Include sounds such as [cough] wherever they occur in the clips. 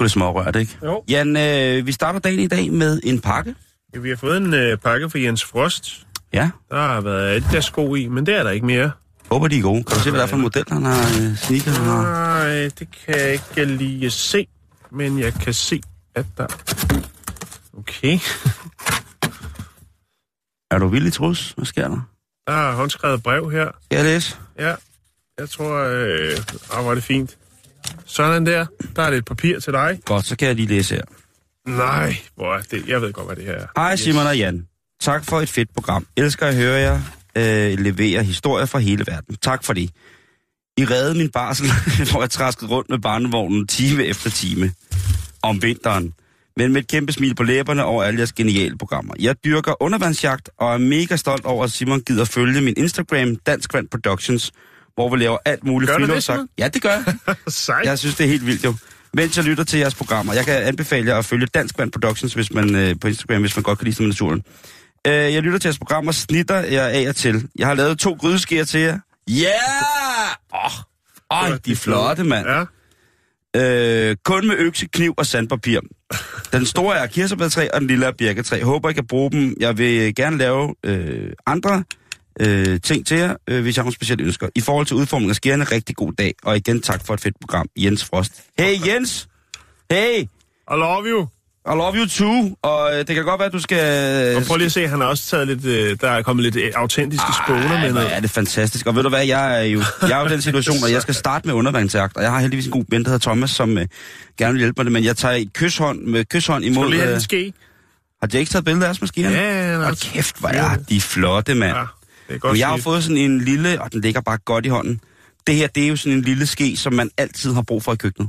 Sgu lidt smårørt, ikke? Jo. Jan, øh, vi starter dagen i dag med en pakke. Vi har fået en øh, pakke fra Jens Frost. Ja, Der har været et der sko i, men det er der ikke mere. håber de er gode. Kan du se, hvad det er for en model, han har øh, sneaker? Han har? Nej, det kan jeg ikke lige se, men jeg kan se, at der... Okay. [laughs] Er du villig, Trus? Hvad sker der? Der er håndskrevet brev her. Skal jeg læse? Ja, jeg tror... Øh, ah, er det fint. Sådan der. Der er lidt papir til dig. Godt, så kan jeg lige læse her. Nej, hvor er det? Jeg ved godt, hvad det her er. Hej Simon og Jan. Tak for et fedt program. Elsker at høre jer øh, levere historier fra hele verden. Tak for det. I redde min barsel, [laughs] hvor jeg traskede rundt med barnevognen time efter time om vinteren. Men med et kæmpe smil på læberne over alle jeres geniale programmer. Jeg dyrker undervandsjagt og er mega stolt over, at Simon gider følge min Instagram, Dansk Vand Productions, hvor vi laver alt muligt Gør du det. Simon? Ja, det gør jeg. [laughs] Jeg synes, det er helt vildt jo. Mens jeg lytter til jeres programmer. Jeg kan anbefale jer at følge Dansk Vand Productions hvis man, øh, på Instagram, hvis man godt kan lide naturen. Øh, jeg lytter til jeres programmer, snitter jeg af og til. Jeg har lavet to grydeskeer til jer. Ja! Yeah! Åh, oh, de er flotte, mand. Ja. Øh, kun med økse, kniv og sandpapir. [laughs] Den store er kirsebærtræ, og den lille er birketræ. Håber, I kan bruge dem. Jeg vil gerne lave øh, andre øh, ting til jer, øh, hvis jeg har nogle specielle ønsker. I forhold til udformning af skærende, rigtig god dag. Og igen tak for et fedt program. Jens Frost. Hey Jens! Hey! I love you. I love you too. Og øh, det kan godt være, at du skal... Og prøv lige at se, han har også taget lidt... Øh, der er kommet lidt øh, autentiske spåner med noget. er det fantastisk. Og ved du hvad, jeg er jo, [laughs] jeg er jo i den situation, at jeg skal starte med undervandsjagt. Og jeg har heldigvis en god ven, der hedder Thomas, som øh, gerne vil hjælpe mig det. Men jeg tager et kyshånd med kyshånd Skal imod... du lige have øh, en ske? har de ikke taget billeder af os måske? Ja, Og kæft, hvor er de flotte, mand. Ja, det godt Men jeg har fået sådan en lille, og den ligger bare godt i hånden. Det her, det er jo sådan en lille ske, som man altid har brug for i køkkenet.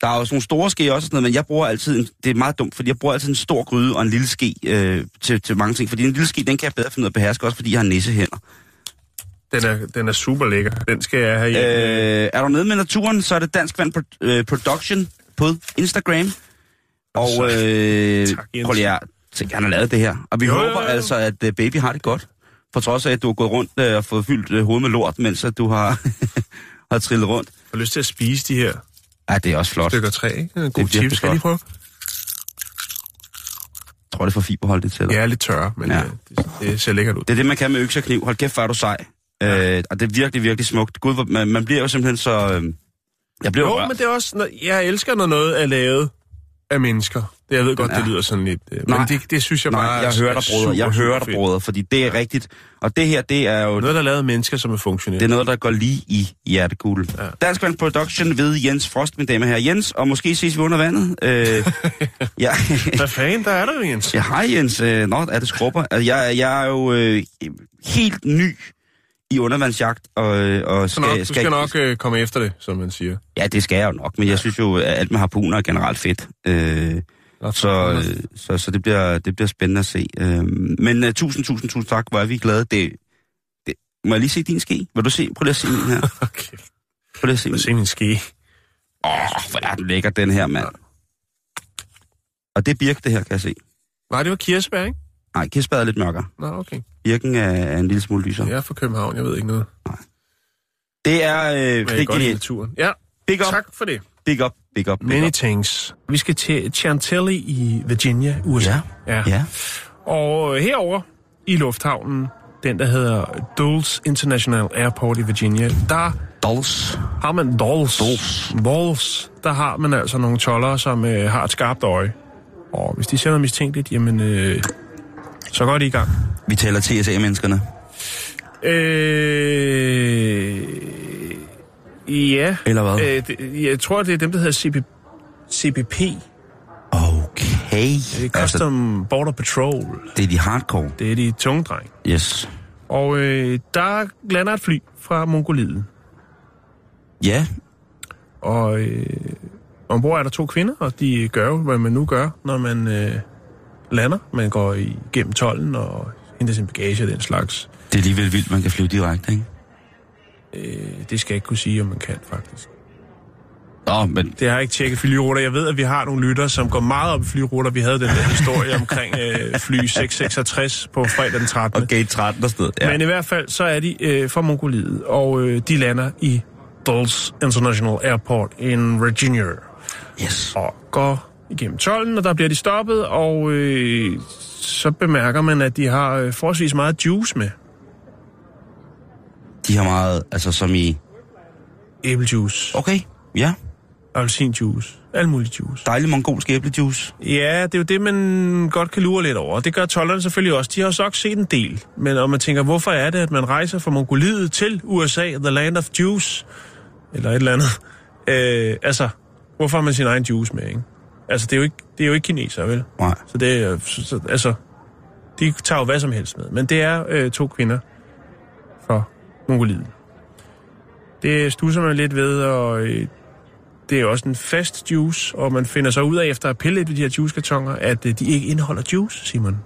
Der er jo sådan nogle store ske også, og sådan noget, men jeg bruger altid, en, det er meget dumt, fordi jeg bruger altid en stor gryde og en lille ske øh, til, til mange ting. Fordi en lille ske, den kan jeg bedre finde ud af at beherske, også fordi jeg har nissehænder. Den er, den er super lækker. Den skal jeg have hjem. Øh, er du nede med naturen, så er det Dansk Vand Pro- øh, Production på Instagram. Og øh, Tak, prøv lige at tænke, han har lavet det her. Og vi Jo, håber jo, jo. altså, at øh, baby har det godt. På trods af, at du har gået rundt øh, og fået fyldt øh, hovedet med lort, mens at du har, [laughs] har trillet rundt. Jeg har lyst til at spise de her Ja, det er også flot. Jeg stykker træ, ikke? En god virkelig chip, skal jeg lige prøve? tror, det er for fiberholdigt til dig. Jeg er lidt tør, men Ja. ja. det, det ser lækkert ud. Det er det, man kan med økse og kniv. Hold kæft, hvor er du sej. Øh, og det er virkelig, virkelig smukt. Gud, hvor- man, man bliver jo simpelthen så... Øh, jeg bliver jo Jo, rørt. men det er også... Når, jeg elsker, når noget er lavet af mennesker. Det, jeg ved godt, er- det lyder sådan lidt... Øh, Nej. men det, det synes jeg Nej, bare jeg er- hører er dig, brødre. Jeg hører dig, brødre, fordi det er ja. rigtigt. Og det her, det er jo Noget, der er lavet af mennesker, som er funktionelle. det er noget, der går lige i hjertekuglen. Ja. Dansk Vand Production ved Jens Frost, mine damer herrer. Jens, og måske ses vi under vandet. Øh, [laughs] ja. Hvad fanden, der er der Jens? ja, hej Jens. Øh, Nå, er det skrubber? Altså, jeg, jeg er jo øh, helt ny i undervandsjagt, og, og Så nok, du skal nok øh, komme efter det, som man siger. Ja, det skal jeg jo nok, men jeg synes jo, at alt med harpuner er generelt fedt. Øh, så, øh, så, så det, bliver, det bliver spændende at se. Øh, men uh, tusind, tusind, tusind tak, hvor er vi glade. Det, det, må jeg lige se din ske? Vil du se? Prøv lige at se min her. [laughs] Okay. Prøv lige at se min. se min ske. Åh, hvor er den lækker, den her, mand. Og det er birk, det her, kan jeg se. Nej, det var kirsebær, ikke? Nej, kirsebær er lidt mørkere. Nå, okay. Birken er, er en lille smule lysere. Jeg er fra København, jeg ved ikke noget. Det er, øh, Men det jeg godt naturen. Ja, Big up, tak for det. big up, big up, big Many up. thanks. Vi skal til Chantilly i Virginia, USA. Ja, ja. Og herover i lufthavnen, den der hedder Dulles International Airport i Virginia, der Dolls. har man Dulles. Dulles. Dulles. Der har man altså nogle tollere, som øh, har et skarpt øje. Og hvis de ser noget mistænkeligt, jamen, øh, så går de i gang. Vi taler TSA-menneskerne. Øh, ja. Eller hvad? Øh, det, jeg tror, det er dem, der hedder CP, CBP. Okay. Det er Custom Border Patrol. det er de hardcore. Det er de tunge dreng. Yes. Og øh, der lander et fly fra Mongoliet. Ja, Og øh, ombord er der to kvinder, og de gør hvad man nu gør, når man øh, lander. Man går igennem tollen og henter sin bagage og den slags. det er alligevel vildt, man kan flyve direkte, ikke? Øh, det skal jeg ikke kunne sige, om man kan faktisk. Nå, men Det har jeg ikke tjekket flyruter. Jeg ved, at vi har nogle lyttere, som går meget op i flyruter. Vi havde den der historie omkring øh, fly 666 på fredag den 13. og gate 13 der stod. Ja. Men i hvert fald, så er de øh, fra Mongoliet, og øh, de lander i Dulles International Airport in Virginia. Yes. Og går igennem tolden, og der bliver de stoppet, og øh, så bemærker man, at de har øh, forholdsvis meget juice med. De har meget, altså som i... Æblejuice, Okay, ja. appelsinjuice, alt muligt juice. Dejlig mongolsk æblejuice. Ja, det er jo det, man godt kan lure lidt over. Det gør tollerne selvfølgelig også. De har også nok set en del. Men om man tænker, hvorfor er det, at man rejser fra Mongoliet til USA, the land of juice, eller et eller andet. Øh, altså, hvorfor har man sin egen juice med, ikke? Altså, det er jo ikke, det er jo ikke kineser, vel? Nej. Så det er, så, så, altså, de tager jo hvad som helst med. Men det er øh, to kvinder fra Mongoliet. Det stusser man lidt ved, og øh, det er også en fast juice, og man finder så ud af efter at pille lidt ved de her juicekartoner, at øh, de ikke indeholder juice, Simon.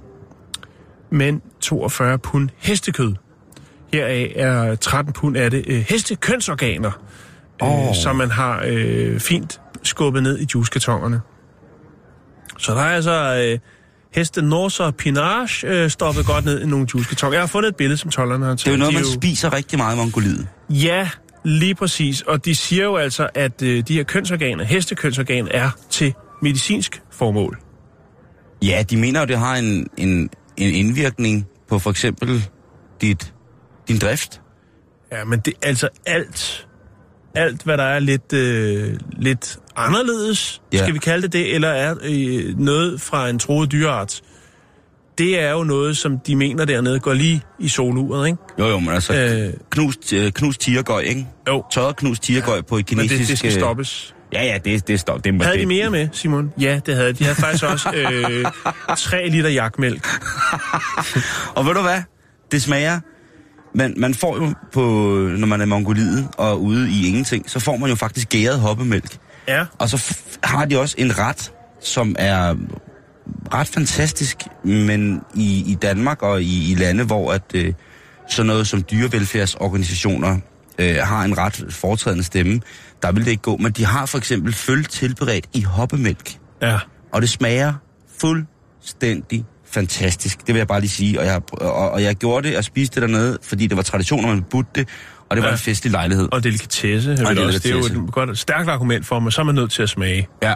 Men 42 pund hestekød. Heraf er 13 pund af det øh, hestekønsorganer, øh, som man har øh, fint skubbet ned i juicekartonerne. Så der er altså øh, heste Norse og Pinage øh, stoppet godt ned i nogle juicekartoner. Jeg har fundet et billede, som tollerne har taget. Det er jo noget, man spiser rigtig meget i Mongoliet. Ja, lige præcis. Og de siger jo altså, at øh, de her kønsorganer, hestekønsorganer, er til medicinsk formål. Ja, de mener jo, det har en, en, en indvirkning på for eksempel dit, din drift. Ja, men det er altså alt, alt hvad der er lidt, øh, lidt anderledes, Ja. skal vi kalde det det, eller er øh, noget fra en troet dyreart, det er jo noget, som de mener dernede går lige i soluret, ikke? Jo, jo, men altså, øh, knust, øh, knust tigergøj, ikke? jo, Tørret knust tigergøj ja, på et men kinesisk... det, det skal øh, stoppes. Ja, ja, det, det stop. Det, Havde det, de mere med, Simon? Ja, det havde de. De havde faktisk også øh, [laughs] 3 liter jagtmælk. [laughs] Og ved du hvad? Det smager... Man, man får jo på, når man er i Mongoliet og ude i ingenting, så får man jo faktisk gæret hoppemælk. Ja, Og så har de også en ret, som er ret fantastisk, men i, i Danmark og i, i lande, hvor at, øh, sådan noget som dyrevelfærdsorganisationer øh, har en ret foretrædende stemme, der vil det ikke gå. Men de har for eksempel føl tilberedt i hoppemælk, ja. og det smager fuldstændig fantastisk. Det vil jeg bare lige sige. Og jeg, og, og jeg gjorde det og spiste det dernede, fordi det var tradition, at man budte det, og det var Ja. en festlig lejlighed. Og delikatesse. Og ved også, det er jo delikatesse. et godt, stærkt argument for mig, så er man nødt til at smage. Ja.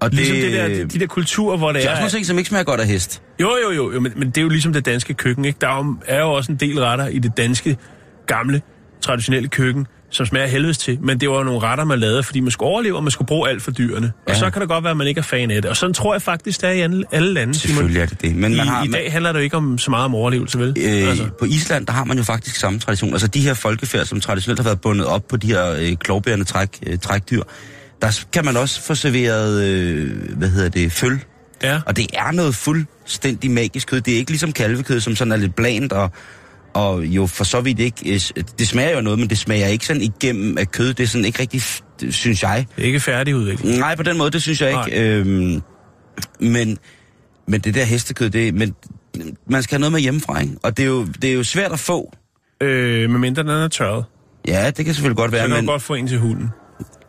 Og det, Ligesom det der, de, de der kulturer, hvor det det er er... også nogle ting, som ikke smager godt af hest. Jo, jo, jo, jo men, men det er jo ligesom det danske køkken, ikke? Der er jo, er jo også en del retter i det danske, gamle, traditionelle køkken, som smager helvedes til. Men det var jo nogle retter, man lavede, fordi man skulle overleve, og man skulle bruge alt for dyrene. Ja. Og så kan det godt være, at man ikke er fan af det. Og sådan tror jeg faktisk, det er i alle, alle lande. Selvfølgelig er det det. Men man I, har, I dag handler det jo ikke om så meget om overlevelse, vel? øh, altså. på Island, der har man jo faktisk samme tradition. Altså de her folkefærd, som traditionelt har været bundet op på de her øh, klovbærende træk, øh, trækdyr, der kan man også få serveret, øh, hvad hedder det, føl. Ja. Og det er noget fuldstændig magisk kød. Det er ikke ligesom kalvekød, som sådan er lidt blandt og, og jo for så vidt ikke... øh, Det smager jo noget, men det smager ikke sådan igennem af kød. Det er sådan ikke rigtig, synes jeg. Det er ikke færdigudviklet. Nej, på den måde, det synes jeg ikke. Øhm, men, men det der hestekød, det, men, man skal have noget med hjemmefra, ikke? Og det er, jo, det er jo svært at få. Øh, medmindre den er tørret. Ja, det kan selvfølgelig godt Så være, kan men godt få en til hunden.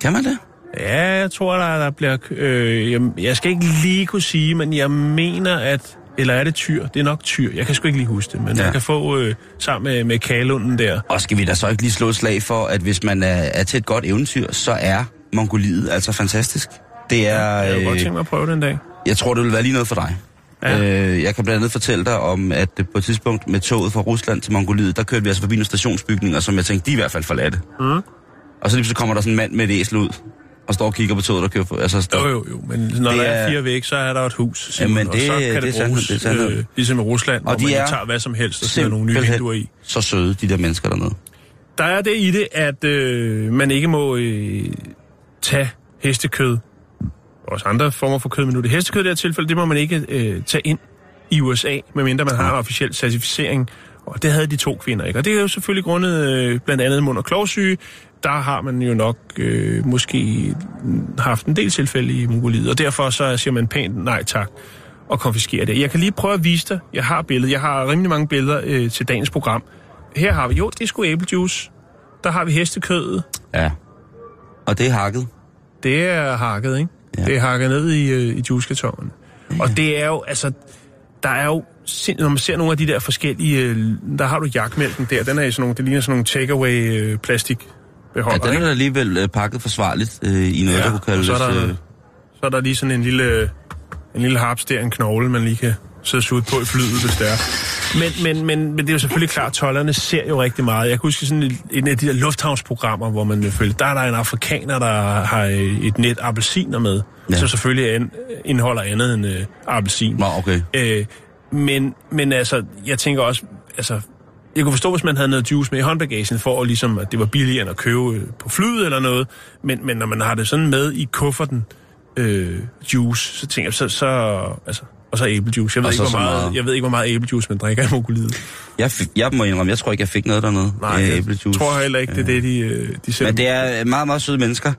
kan man det? Ja, jeg tror, der, der bliver... Øh, jeg, jeg skal ikke lige kunne sige, men jeg mener, at... Eller er det tyr? Det er nok tyr. Jeg kan sgu ikke lige huske det, men ja. Man kan få øh, sammen med, med kagelunden der. Og skal vi da så ikke lige slå et slag for, at hvis man er, er til et godt eventyr, så er Mongoliet altså fantastisk. Det er... Jeg kunne godt Øh, tænke mig at prøve den dag. jeg tror, det vil være lige noget for dig. Ja. Øh, jeg kan blandt andet fortælle dig om, at øh, på et tidspunkt med toget fra Rusland til Mongoliet, der kørte vi altså forbi nogle stationsbygninger, som jeg tænkte, de er i hvert fald forladte. Mm. Og så lige så kommer der sådan en mand med et æsel ud, og står og kigger på toget, der kører for, altså, står, Jo, jo, jo, men når Det der er fire væk, så er der et hus, Simon, Jamen, det- og så kan det det, sandhed, bruges, det er øh, ligesom i Rusland, hvor Og de man er tager hvad som helst og sætter nogle nye vinduer i. så søde, de der mennesker dernede. Der er det i det, at øh, man ikke må øh, tage hestekød også andre former for kød, men nu det hestekød i det her tilfælde, det må man ikke øh, tage ind i USA, medmindre man har en officiel certificering. Og det havde de to kvinder ikke. Og det er jo selvfølgelig grundet øh, blandt andet mund- og klovsyge. Der har man jo nok øh, måske haft en del tilfælde i Mongoliet, og derfor så siger man pænt nej tak og konfiskerer det. Jeg kan lige prøve at vise dig. Jeg har billeder. Jeg har rimelig mange billeder øh, til dagens program. Her har vi, jo, det er sgu æblejuice. Der har vi hestekødet. Ja. Og det er hakket. Det er hakket, ikke? Ja. Det er hakket ned i, øh, i juicekartongen. Ja. Og det er jo, altså, der er jo, når man ser nogle af de der forskellige, øh, der har du jagtmælken der, den er i sådan nogle, det ligner sådan nogle takeaway øh, plastik Ja, beholder, den er alligevel øh, pakket forsvarligt øh, i noget, ja, der kunne kaldes... så er der, øh, så er der lige sådan en lille, en lille harps der, en knogle, man lige kan sidde og suge på i flyet, hvis det er. Men, men, men, men det er jo selvfølgelig klart, tollerne ser jo rigtig meget. Jeg kan huske sådan et, en af de der lufthavnsprogrammer, hvor man følger, der er der en afrikaner, der har øh, et net appelsiner med, ja. så selvfølgelig an, indeholder andet end øh, appelsin. Nå, okay. Øh, men, men altså, jeg tænker også, altså, jeg kunne forstå, hvis man havde noget juice med i håndbagagen, for at, ligesom, at det var billigere end at købe øh, på flyet eller noget. Men, men når man har det sådan med i kufferten, øh, juice, så tænker jeg, så, så altså, og så æblejuice. Jeg ved, Og ikke, hvor meget, meget- jeg ved ikke, hvor meget æblejuice man drikker i Mongoliet. Jeg, fik, jeg må indrømme, jeg tror ikke, jeg fik noget dernede. Nej, øh, jeg æblejuice. tror heller ikke, det er det, de, øh, de selv... Men det er meget, meget søde mennesker.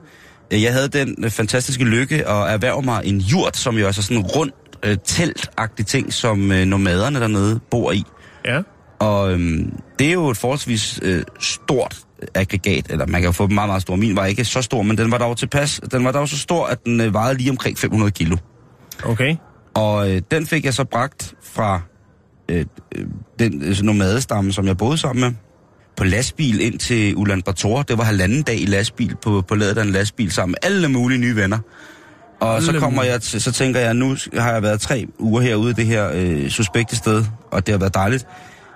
Jeg havde den øh, fantastiske lykke at erhverve mig en jurt, som jo er så sådan en rund øh, teltagtig ting, som øh, nomaderne dernede bor i. Ja, Og øhm, det er jo et forholdsvis øh, stort aggregat, eller man kan jo få dem meget, meget stor. Min var ikke så stor, men den var dog tilpas. Den var dog så stor, at den øh, vejede lige omkring 500 kilo. okay. Og øh, den fik jeg så bragt fra øh, øh, den øh, nomadestamme, som jeg boede sammen med, på lastbil ind til Ulan Bator. Det var halvanden dag i lastbil på, på ladet af en lastbil sammen med alle mulige nye venner. Og så kommer jeg til, så tænker jeg, nu har jeg været tre uger herude i det her øh, suspekte sted, og det har været dejligt.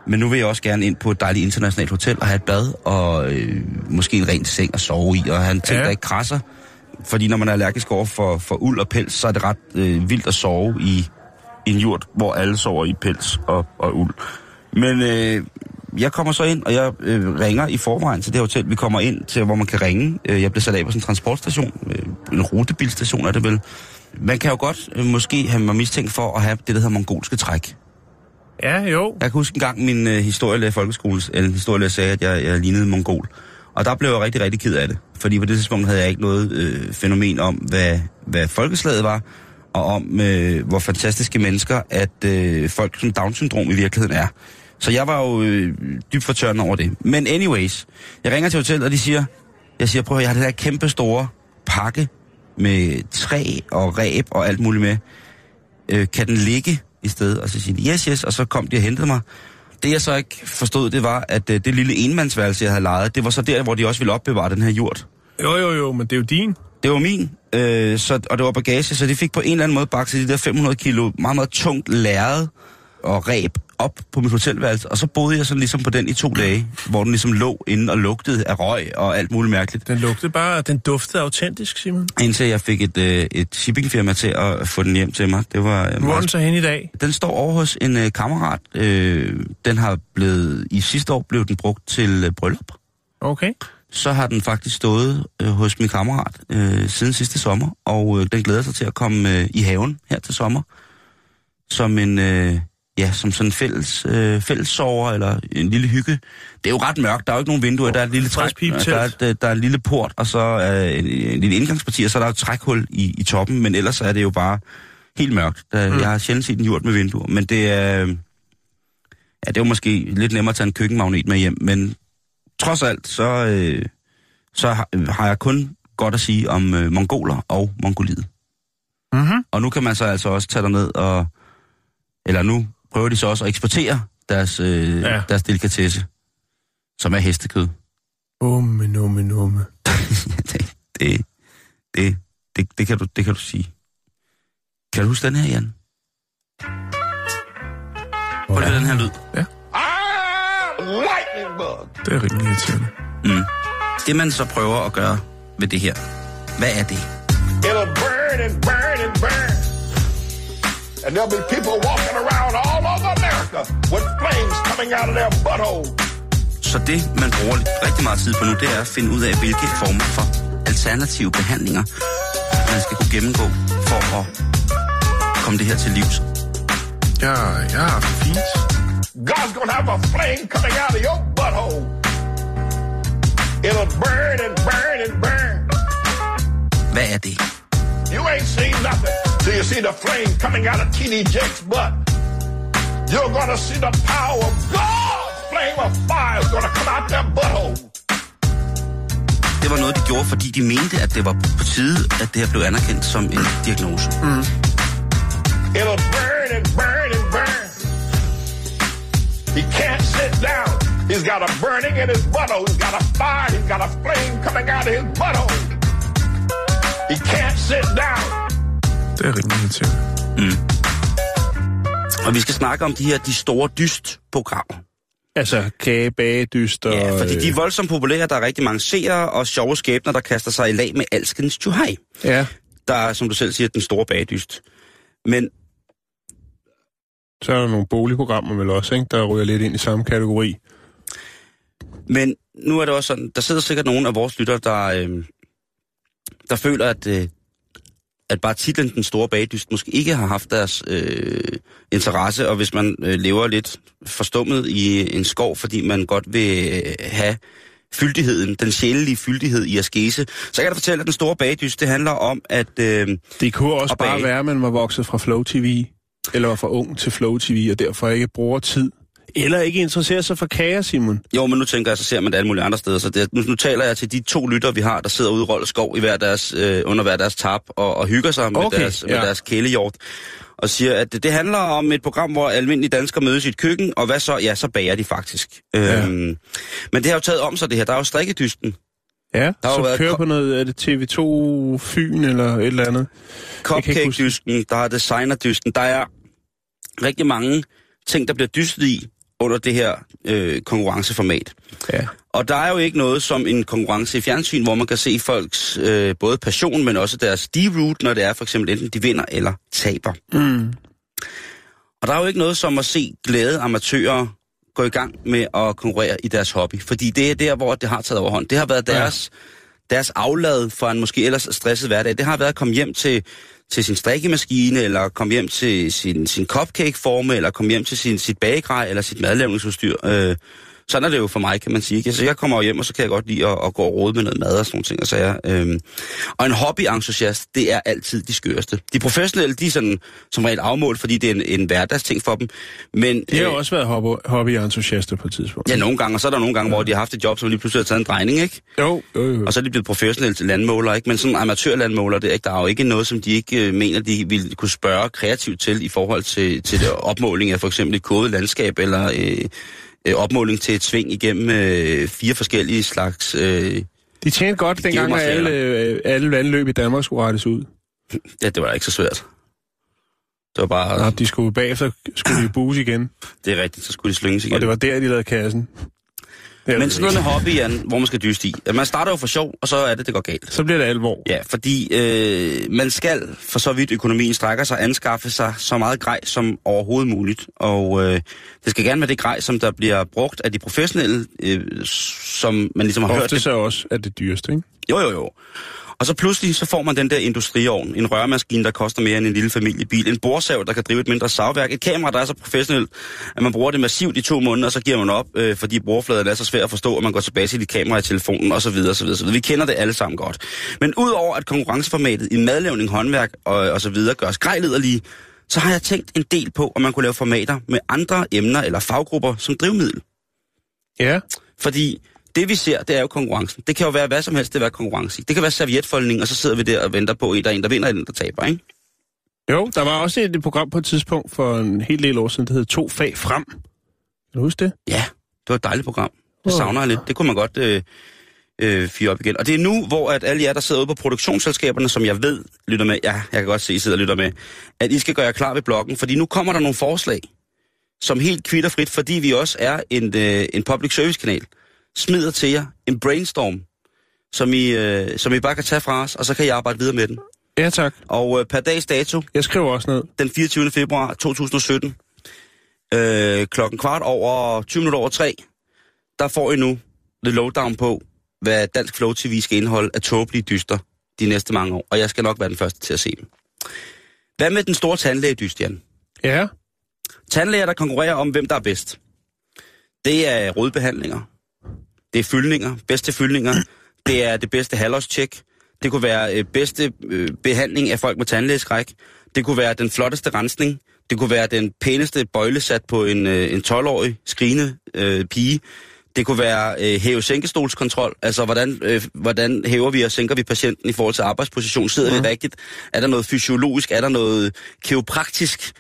Men nu vil jeg også gerne ind på et dejligt internationalt hotel og have et bad, og øh, måske en ren seng at sove i, og have en ting, Ja. der ikke krasser. Fordi når man er allergisk over for, for uld og pels, så er det ret øh, vildt at sove i en jurt, hvor alle sover i pels og, og uld. Men øh, jeg kommer så ind, og jeg øh, ringer i forvejen til det hotel. Vi kommer ind til, hvor man kan ringe. Øh, Jeg bliver sat af på sådan en transportstation. Øh, en rutebilstation er det vel. Man kan jo godt øh, måske have mig mistænkt for at have det, der hedder mongolske træk. Ja, jo. Jeg kan huske en gang, min øh, historielærer i folkeskolen, eller historielærer sagde, at jeg, jeg lignede en mongol. Og der blev jeg rigtig, rigtig ked af det. Fordi på det tidspunkt havde jeg ikke noget øh, fænomen om, hvad, hvad folkeslaget var, og om, øh, hvor fantastiske mennesker, at øh, folk som Down-syndrom i virkeligheden er. Så jeg var jo øh, dybt fortørnet over det. Men anyways, jeg ringer til hotellet, og de siger, jeg siger, prøv at jeg har det der kæmpe store pakke med træ og ræb og alt muligt med. Øh, kan den ligge i stedet? Og så siger yes, yes, og så kom de og hentede mig. Det jeg så ikke forstod, det var, at øh, det lille enmandsværelse, jeg havde lejet, det var så der, hvor de også ville opbevare den her jord. Jo, jo, jo, men det er jo din. Det var min, øh, så, og det var bagage, så de fik på en eller anden måde bakset de der 500 kilo meget, meget tungt lærred og ræb op på mit hotelværelse, og så boede jeg sådan ligesom på den i to dage, hvor den ligesom lå inde og lugtede af røg og alt muligt mærkeligt. Den lugtede bare, den duftede autentisk, Simon. Indtil jeg fik et, øh, et shippingfirma til at få den hjem til mig. Det var øh, Hvor er den så hen i dag? Den står over hos en øh, kammerat. Øh, den har blevet, i sidste år blev den brugt til øh, bryllup. Okay. Så har den faktisk stået øh, hos min kammerat øh, siden sidste sommer, og øh, den glæder sig til at komme øh, i haven her til sommer. Som en, øh, ja, som sådan fælles, øh, fællessover eller en lille hygge. Det er jo ret mørkt, der er jo ikke nogen vinduer, der er et lille træk, der er, et, øh, der er en lille port, og så er en, en lille indgangsparti, og så er der et trækhul i, i toppen, men ellers er det jo bare helt mørkt. Der, mm. Jeg har sjældent set en jord med vinduer, men det er, ja, det er jo måske lidt nemmere at tage en køkkenmagnet med hjem, men trods alt, så, øh, så har, har jeg kun godt at sige om øh, mongoler og mongoliet. Mhm. Og nu kan man så altså også tage ned og, eller nu prøver de så også at eksportere deres, øh, ja. Ja. deres delikatesse, som er hestekød. Umme, numme, numme. [laughs] det, det, det, det, det, kan du, det kan du sige. Kan du huske den her, Jan? Prøv lige den her lyd. Det er rimelig irriterende. Mm. Det man så prøver at gøre ved det her, hvad er det? It'll burn and burn and burn. And there'll be people walking around all over America with flames coming out of their butthole. Så det, man bruger rigtig meget tid på nu, det er at finde ud af, hvilke former for alternative behandlinger man skal kunne gennemgå for at komme det her til livs? Ja, det fint. God's gonna have a flame coming out of your butthole. It'll burn and burn and burn. Hvad er det? You ain't seen nothing till you see the flame coming out of TD Jake's butt. You're gonna see the power of God's flame of fire is gonna come out of that butthole. Det var noget, de gjorde, fordi de mente, at det var på tide, at det her blev anerkendt som en diagnose. Mm. It'll burn and burn and burn. He can't sit down. He's got a burning in his butthole. He's got a fire. He's got a flame coming out of his butthole. He can't sit down. Det er rimelig irriterende. Og vi skal snakke om de her de store dyst-programmer. Altså kage, bagedyst og... Ja, fordi de er øh, voldsomt populære. Der er rigtig mange seere og sjove skæbner, der kaster sig i lag med alskens tjuhaj. Ja, Der er, som du selv siger, den store bagdyst. Men så er der nogle boligprogrammer vel også, ikke? der ryger lidt ind i samme kategori. Men nu er det også sådan, der sidder sikkert nogle af vores lyttere, der, øh, der føler, at, øh, at bare titlen Den Store Bagdyst måske ikke har haft deres øh, interesse, og hvis man øh, lever lidt forstummet i en skov, fordi man godt vil øh, have fyldigheden, den sjælelige fyldighed i askese, så kan jeg fortælle, at Den Store Bagdyst, det handler om, at... Øh, Det kunne også Og bare bage. være, at man var vokset fra Flow TV, eller var for ung til Flow TV, og derfor ikke bruger tid. Eller ikke interesserer sig for kager, Simon. Jo, men nu tænker jeg, så ser man det alle mulige andre steder. Så det, nu, nu taler jeg til de to lytter, vi har, der sidder ude i Rold Skov i hver deres, øh, under hver deres tap og, og hygger sig med Okay, deres, med ja. deres kælehjort. Og siger, at det, det handler om et program, hvor almindelige danskere mødes i et køkken, og hvad så? Ja, så bager de faktisk. Ja. Øhm, men det har jo taget om sig det her. Der er jo strikkedysten, Ja, så været kører på noget, er det TV2 Fyn eller et eller andet? Cupcake-dysten, der er designer-dysten. Der er rigtig mange ting, der bliver dystet i under det her øh, konkurrenceformat. Ja. Og der er jo ikke noget som en konkurrence i fjernsyn, hvor man kan se folks øh, både passion, men også deres de-route, når det er for eksempel enten de vinder eller taber. Mm. Og der er jo ikke noget som at se glade amatører gå i gang med at konkurrere i deres hobby. Fordi det er der, hvor det har taget overhånd. Det har været deres, ja. deres aflad for en måske ellers stresset hverdag. Det har været at komme hjem til, til sin strikkemaskine, eller komme hjem til sin, sin cupcake-forme, eller komme hjem til sin, sit bagegrej, eller sit madlavningsudstyr. Øh, sådan er det jo for mig, kan man sige. ikke? Så jeg kommer hjem, og så kan jeg godt lide at, at gå og rode med noget mad og sådan nogle ting. Og, så jeg, øhm. og en hobbyentusiast, det er altid de skøreste. De professionelle, de er sådan, som regel afmålt, fordi det er en, en hverdagsting for dem. Men, De har øh, også været hobby- hobbyentusiaster på et tidspunkt. Ja, nogle gange, og så er der nogle gange, hvor de har haft et job, som lige pludselig har taget en drejning, ikke? Jo, jo, jo. Og så er de blevet professionelle til landmålere, ikke? Men sådan amatørlandmålere, det er ikke, der er jo ikke noget, som de ikke øh, mener, de ville kunne spørge kreativt til i forhold til, til opmåling af for eksempel et kodet landskab, eller øh, øh, opmåling til et sving igennem øh, fire forskellige slags... Øh, De tjente godt dengang, at alle, øh, alle vandløb i Danmark skulle rettes ud. ja, det var ikke så svært. Det var bare... Nå, de skulle bagefter skulle de bus igen, Det er rigtigt, så skulle de slynges igen. og det var der, de lavede kassen. Er Men sådan noget med hobby, Jan, hvor man skal dyste i. Man starter jo for sjov, og så er det, det går galt. Så bliver det alvor. Ja, fordi øh, man skal, for så vidt økonomien strækker sig, anskaffe sig så meget grej som overhovedet muligt. Og øh, det skal gerne være det grej, som der bliver brugt af de professionelle, øh, som man ligesom har hørt. Ofte Det. så også er det dyreste, ikke? Jo, jo, jo. Og så pludselig så får man den der industriovn, en rørmaskine, der koster mere end en lille familiebil, en borsav, der kan drive et mindre savværk, et kamera, der er så professionelt, at man bruger det massivt i to måneder, og så giver man op, øh, fordi brugerfladen er så svær at forstå, at man går tilbage til dit kamera i telefonen, osv. osv., osv. Vi kender det alle sammen godt. Men udover at konkurrenceformatet i madlavning, håndværk og, og så videre gøres grejlederlige, så har jeg tænkt en del på, om man kunne lave formater med andre emner eller faggrupper som drivmiddel. Ja. Fordi det vi ser, det er jo konkurrencen. Det kan jo være hvad som helst, det er konkurrence. Det kan være servietfoldning, og så sidder vi der og venter på, at der er en, der vinder, og en, der taber, ikke? Jo, der var også et program på et tidspunkt for en hel del år siden, der hed To Fag Frem. Kan du huske det? Ja, det var et dejligt program. Det savner jeg lidt. Det kunne man godt øh, øh, fyre op igen. Og det er nu, hvor at alle jer, der sidder ude på produktionsselskaberne, som jeg ved lytter med, ja, jeg kan godt se, I sidder og lytter med, at I skal gøre jer klar ved bloggen, fordi nu kommer der nogle forslag, som helt kvitterfrit, fordi vi også er en, øh, en public service kanal, smider til jer en brainstorm, som I, øh, som I bare kan tage fra os, og så kan I arbejde videre med den. Ja, tak. Og øh, per dags dato, Jeg skriver også ned. den 24. februar 2017, øh, klokken kvart over 20 minutter over 3, der får I nu the lowdown på, hvad Dansk Flow TV skal indeholde af tåbelige dyster de næste mange år, og jeg skal nok være den første til at se dem. Hvad med den store tandlægedyst, Jan? Ja. Tandlæger, der konkurrerer om, hvem der er bedst. Det er rodbehandlinger. Det er fyldninger, bedste fyldninger. Det er det bedste halvårstjek. Det kunne være øh, bedste øh, behandling af folk med tandlægeskræk. Det kunne være den flotteste rensning. Det kunne være den pæneste bøjle sat på en, øh, en 12-årig skrigende øh, pige. Det kunne være øh, hæve-sænkestolskontrol. Altså, hvordan, øh, hvordan hæver vi og sænker vi patienten i forhold til arbejdsposition? Sidder mm. vi rigtigt? Er der noget fysiologisk? Er der noget kiropraktisk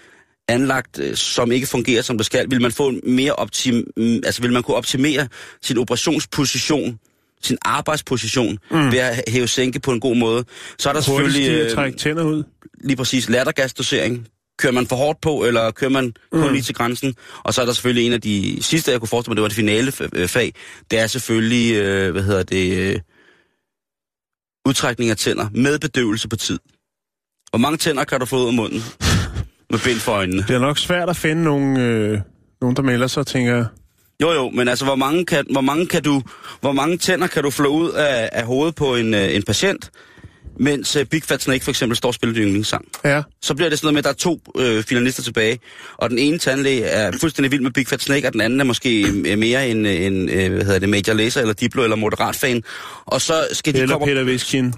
anlagt, øh, som ikke fungerer, som det skal? Vil man få mere optim... mm, Altså, vil man kunne optimere sin operationsposition sin arbejdsposition mm. ved at hæve sænke på en god måde. Så er der Hurtigt selvfølgelig øh, trække tænder ud. lige præcis lattergasdosering. Kører man for hårdt på, eller kører man kun Mm. lige til grænsen? Og så er der selvfølgelig en af de sidste, jeg kunne forestille mig, det var det finale øh, fag. Det er selvfølgelig, øh, hvad hedder det, øh, udtrækning af tænder med bedøvelse på tid. Hvor mange tænder kan du få ud af munden med bind for øjnene? Det er nok svært at finde nogen, øh, nogen der melder sig, tænker jeg. Jo, jo, men altså, hvor mange, kan, hvor mange, kan du, hvor mange tænder kan du flå ud af, af hovedet på en, øh, en patient, mens øh, Big Fat Snake for eksempel står og spiller din yndlingssang? Ja. Så bliver det sådan noget med, at der er to øh, finalister tilbage, og den ene tandlæge er fuldstændig vild med Big Fat Snake, og den anden er måske øh, mere en, øh, en øh, hvad hedder det, Major Lazer eller Diplo eller Moderat fan. Og så skal de Eller komme... Peter Viskin.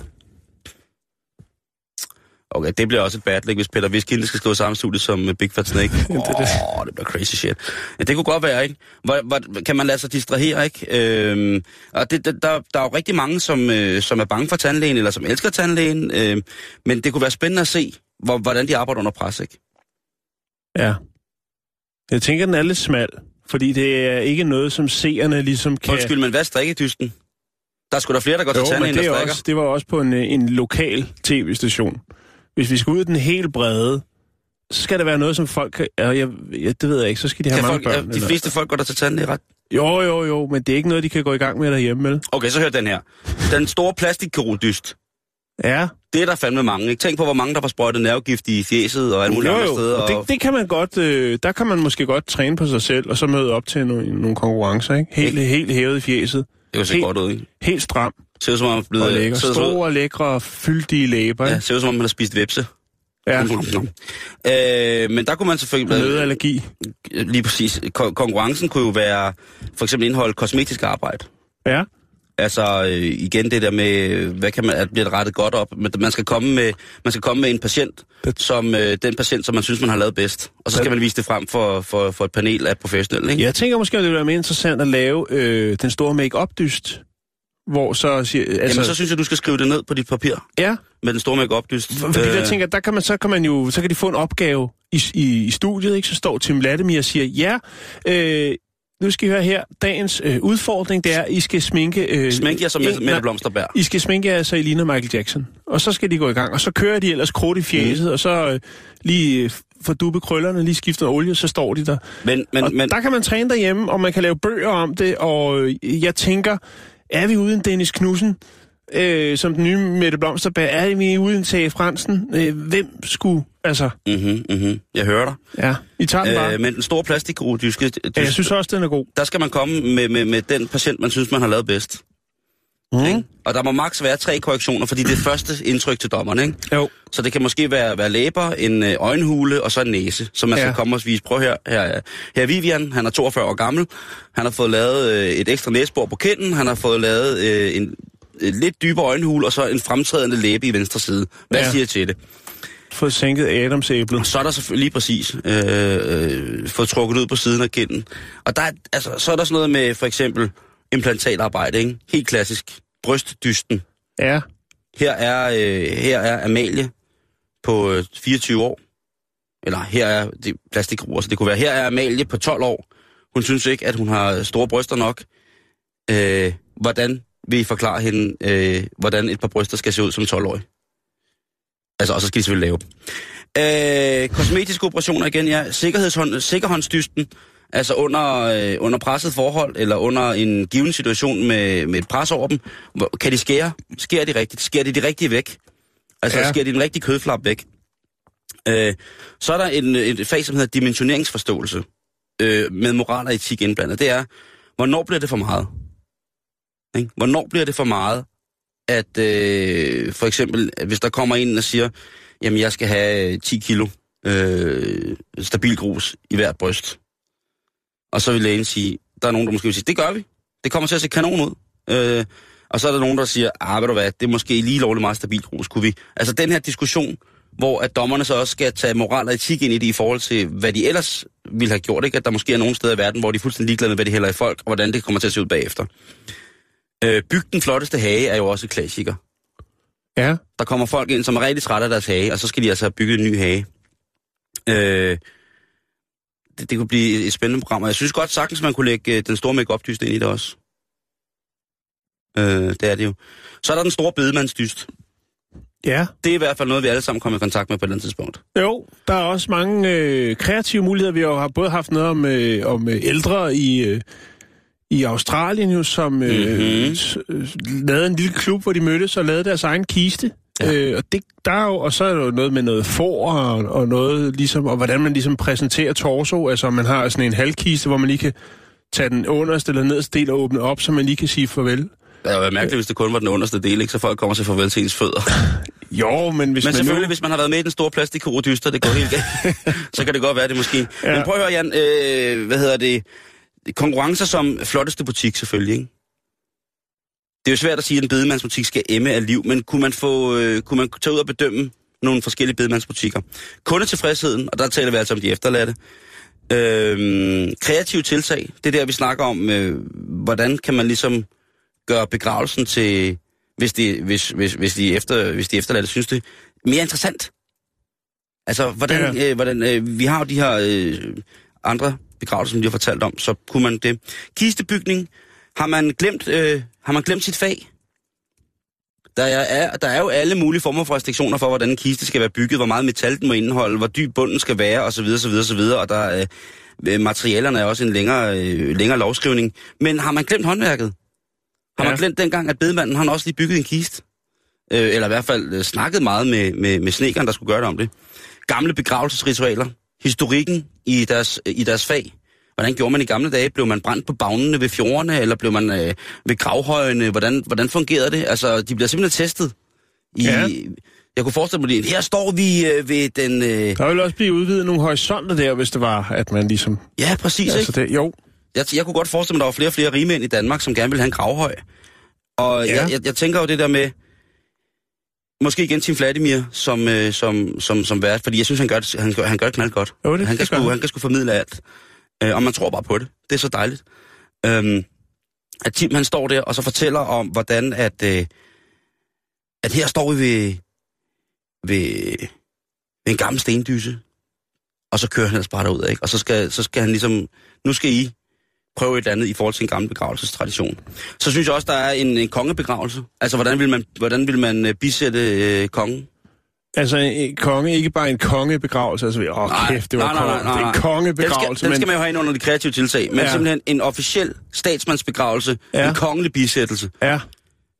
Okay, det bliver også et bad lig, hvis Peter Viskinde skal stå i samme studie som øh, Big Fat Snake. Åh, [laughs] det er det. oh, det bliver crazy shit. Ja, det kunne godt være, ikke? Hvor, hvor, kan man lade sig distrahere, ikke? Øhm, og det, det, der, der er jo rigtig mange, som, øh, som er bange for tandlægen, eller som elsker tandlægen. Øh, men det kunne være spændende at se, hvor, hvordan de arbejder under pres, ikke? Ja. Jeg tænker, den er lidt smal, fordi det er ikke noget, som seerne ligesom kan... Undskyld, men hvad er strikkedysten? Der er sgu da flere, der går til Jo, men tandlægen, det, der er også, det var også på en, øh, en lokal tv-station. Hvis vi skal ud i den helt brede, så skal det være noget, som folk kan... Ja, jeg, ja, det ved jeg ikke, så skal de have Kan mange folk, ja, børn. de eller- fleste folk går der til tandlæge, ret? Jo, jo, jo, men det er ikke noget, de kan gå i gang med derhjemme, vel? Okay, så hør den her. Den store plastikkirurgdyst. Ja, Det er der fandme mange, ikke? Tænk på, hvor mange, der får sprøjtet nervegift i fjeset og alle mulige jo, andre jo. steder. Og det, det kan man godt, øh, der kan man måske godt træne på sig selv, og så møde op til nogle, nogle konkurrencer, ikke? Helt, helt hævet i fjeset. det kan se helt- godt ud, ikke? Helt stram Ser ud som om, man er og blevet... lækker. ser ud Store, lækre, fyldige læber, Ja, ser ud som om, man har spist vepse. Ja. Øh, men der kunne man selvfølgelig... Nødallergi. Lige præcis. Ko- konkurrencen kunne jo være for eksempel indholde kosmetisk arbejde. Ja. Altså øh, igen det der med, hvad kan man, at bliver det rettet godt op. Men man skal komme med, man skal komme med en patient, som øh, den patient, som man synes, man har lavet bedst. Og så skal man vise det frem for, for, for et panel af professionelle, ikke? Jeg tænker måske, at det ville være mere interessant at lave øh, den store make-up-dyst, hvor så siger... Altså, Jamen, så synes jeg, du skal skrive det ned på dit papir Ja, med den store make-up-dyst. fordi øh... jeg tænker, der kan man, så kan man jo, så kan de få en opgave i, i, i studiet, ikke? Så står Tim Latimer og siger, ja, øh, nu skal I høre her, dagens øh, udfordring, det er, at I skal sminke... Øh, Smink jer som en- Mette nej, Blomsterberg. I skal sminke jer, så I ligner Michael Jackson. Og så skal de gå i gang. Og så kører de ellers krudt i fjeset, mm. og så øh, lige øh, får dubbet krøllerne, lige skifter noget olie, så står de der. Men, men, og men, der kan man træne derhjemme, og man kan lave bøger om det, og øh, jeg tænker, er vi uden Dennis Knudsen, øh, som den nye Mette Blomsterberg, er vi uden Tage Fransen? Øh, hvem skulle, altså, mm-hmm, mm-hmm, jeg hører dig. ja, I tager den bare. Øh, men den store plastikkirurgiske, ja, jeg synes også, den er god. der skal man komme med, med, med den patient, man synes, man har lavet bedst. Mm. Ikke? Og der må maks være tre korrektioner, fordi det er første indtryk til dommeren, ikke? Jo. Så det kan måske være, være læber, en øh, øjenhule og så en næse, som man ja. Skal komme og vise. Prøv her, her, er- her er Vivian, han er 42 år gammel. Han har fået lavet øh, et ekstra næsebor på kinden. Han har fået lavet øh, en lidt dybere øjenhule og så en fremtrædende læbe i venstre side. Hvad. Ja. siger jeg til det? Fået sænket Adamsæblet. Så er der selvfølgelig lige præcis øh, øh, fået trukket ud på siden af kinden. Og der er, altså, så er der sådan noget med for eksempel implantatarbejde, ikke? Helt klassisk. Brystdysten. Ja. Her er, øh, her er Amalie på øh, 24 år. Eller her er det plastikruer, så det kunne være, her er Amalie på 12 år. Hun synes ikke, at hun har store bryster nok. Øh, hvordan vil I forklare hende, øh, hvordan et par bryster skal se ud som 12-årig? Altså, og så skal de selvfølgelig lave dem. Øh, kosmetiske operationer igen, ja. Sikkerhedshånd, sikkerhåndsdysten, altså under, øh, under presset forhold, eller under en given situation med, med et pres over dem. Hvor, kan de skære? Skærer de rigtigt? Skærer de de rigtige væk? Altså, ja. Skærer de den rigtige kødflap væk? Øh, så er der en, et fag, som hedder dimensioneringsforståelse, øh, med moral og etik indblandet. Det er, hvornår bliver det for meget? Ikke? Hvornår bliver det for meget at øh, for eksempel, hvis der kommer en og siger, jamen jeg skal have 10 kilo øh, stabil grus i hvert bryst, og så vil lægen sige, der er nogen, der måske vil sige, det gør vi. Det kommer til at se kanon ud. Øh, og så er der nogen, der siger, ah, ved du hvad, det er måske lige lovligt meget stabil grus, kunne vi. Altså den her diskussion, hvor at dommerne så også skal tage moral og etik ind i det i forhold til, hvad de ellers ville have gjort. Ikke? At der måske er nogle steder i verden, hvor de er fuldstændig ligeglade med, hvad de hælder i folk, og hvordan det kommer til at se ud bagefter. Øh, byg den flotteste hage er jo også et klassiker. Ja. Der kommer folk ind, som er rigtig trætte af deres hage, og så skal de altså have bygget en ny hage. Øh, det, det kunne blive et spændende program, og jeg synes godt sagtens, man kunne lægge øh, den store make dyst ind i det også. Øh, det er det jo. Så er der den store bedemandsdyst. Ja. Det er i hvert fald noget, vi alle sammen kommer i kontakt med på et eller andet tidspunkt. Jo, der er også mange øh, kreative muligheder. Vi har både haft noget om, øh, om øh, ældre i, øh, i Australien, jo, som øh, Mhm. øh, lavede en lille klub, hvor de mødtes og lavede deres egen kiste. Ja. Øh, og, det, der er jo, og så er der jo noget med noget for og, og noget ligesom, og hvordan man ligesom præsenterer torso. Altså man har sådan en halvkiste, hvor man lige kan tage den underste eller nederste del og åbne op, så man lige kan sige farvel. Det ville være mærkeligt, hvis det kun var den underste del, ikke? så folk kommer til farvel til ens fødder. [laughs] Jo, men hvis Men man selvfølgelig, nu... hvis man har været med i den store plastikkoredyster, det går helt galt, [laughs] så kan det godt være, det måske. Ja. Men prøv at høre, Jan, øh, hvad hedder det? Konkurrencer som flotteste butik selvfølgelig, ikke? Det er jo svært at sige, at en bedemandsbutik skal emme af liv, men kunne man, få, øh, kunne man tage ud og bedømme nogle forskellige bedemandsbutikker? Kundetilfredsheden, og der taler vi altså om de efterladte. Øh, kreative tiltag, det er der, vi snakker om, øh, hvordan kan man ligesom gøre begravelsen til, hvis de, hvis, hvis, hvis de, efter, hvis de efterladte synes det, mere interessant. Altså, hvordan, ja. øh, hvordan øh, vi har jo de her øh, andre begravelser, som de har fortalt om, så kunne man det. Kistebygning, har man glemt, øh, har man glemt sit fag? Der er, der er jo alle mulige former for restriktioner for, hvordan en kiste skal være bygget, hvor meget metal den må indeholde, hvor dyb bunden skal være, osv., osv., osv., og der er, øh, materialerne er også en længere, øh, længere lovskrivning. Men har man glemt håndværket? Har ja. man glemt dengang, at bedemanden han også lige bygget en kiste? Øh, eller i hvert fald øh, snakket meget med, med, med snekeren, der skulle gøre det om det. Gamle begravelsesritualer. Historikken i deres, i deres fag. Hvordan gjorde man i gamle dage? Blev man brændt på bagnene ved fjordene, eller blev man øh, ved gravhøjene? Hvordan, hvordan fungerede det? Altså, de bliver simpelthen testet. I, Ja. Jeg kunne forestille mig, at her står vi øh, ved den... Øh, Der vil også blive udvidet nogle horisonter der, hvis det var, at man ligesom... ja, præcis, Altså ikke? det, jo, Jeg, jeg kunne godt forestille mig, at der var flere og flere rigmænd i Danmark, som gerne ville have en gravhøj. Og ja. Jeg, jeg, jeg tænker jo det der med, måske igen Tim Vladimir som, øh, som, som, som vært, fordi jeg synes, han gør det, han han gør det knald godt. Jo, det- han, kan det han. han kan sgu formidle alt. Øh, og man tror bare på det. Det er så dejligt. Øhm, at Tim han står der og så fortæller om, hvordan at, øh, at her står vi ved, ved, ved en gammel stendyse, og så kører han altså bare derud, ikke? Og så skal, så skal han ligesom, nu skal I prøve et andet i forhold til en gammel begravelsestradition. Så synes jeg også, der er en, en kongebegravelse. Altså, hvordan vil man, hvordan vil man øh, bisætte øh, kongen? Altså en konge, ikke bare en kongebegravelse. Altså, åh Nej, kæft, det var nej, nej, konge. nej, nej. Det er en Den kongebegravelse, skal, den skal men... man jo have ind under de kreative tiltag, men ja. Simpelthen en officiel statsmandsbegravelse. Ja. en kongelig bisættelse. Ja,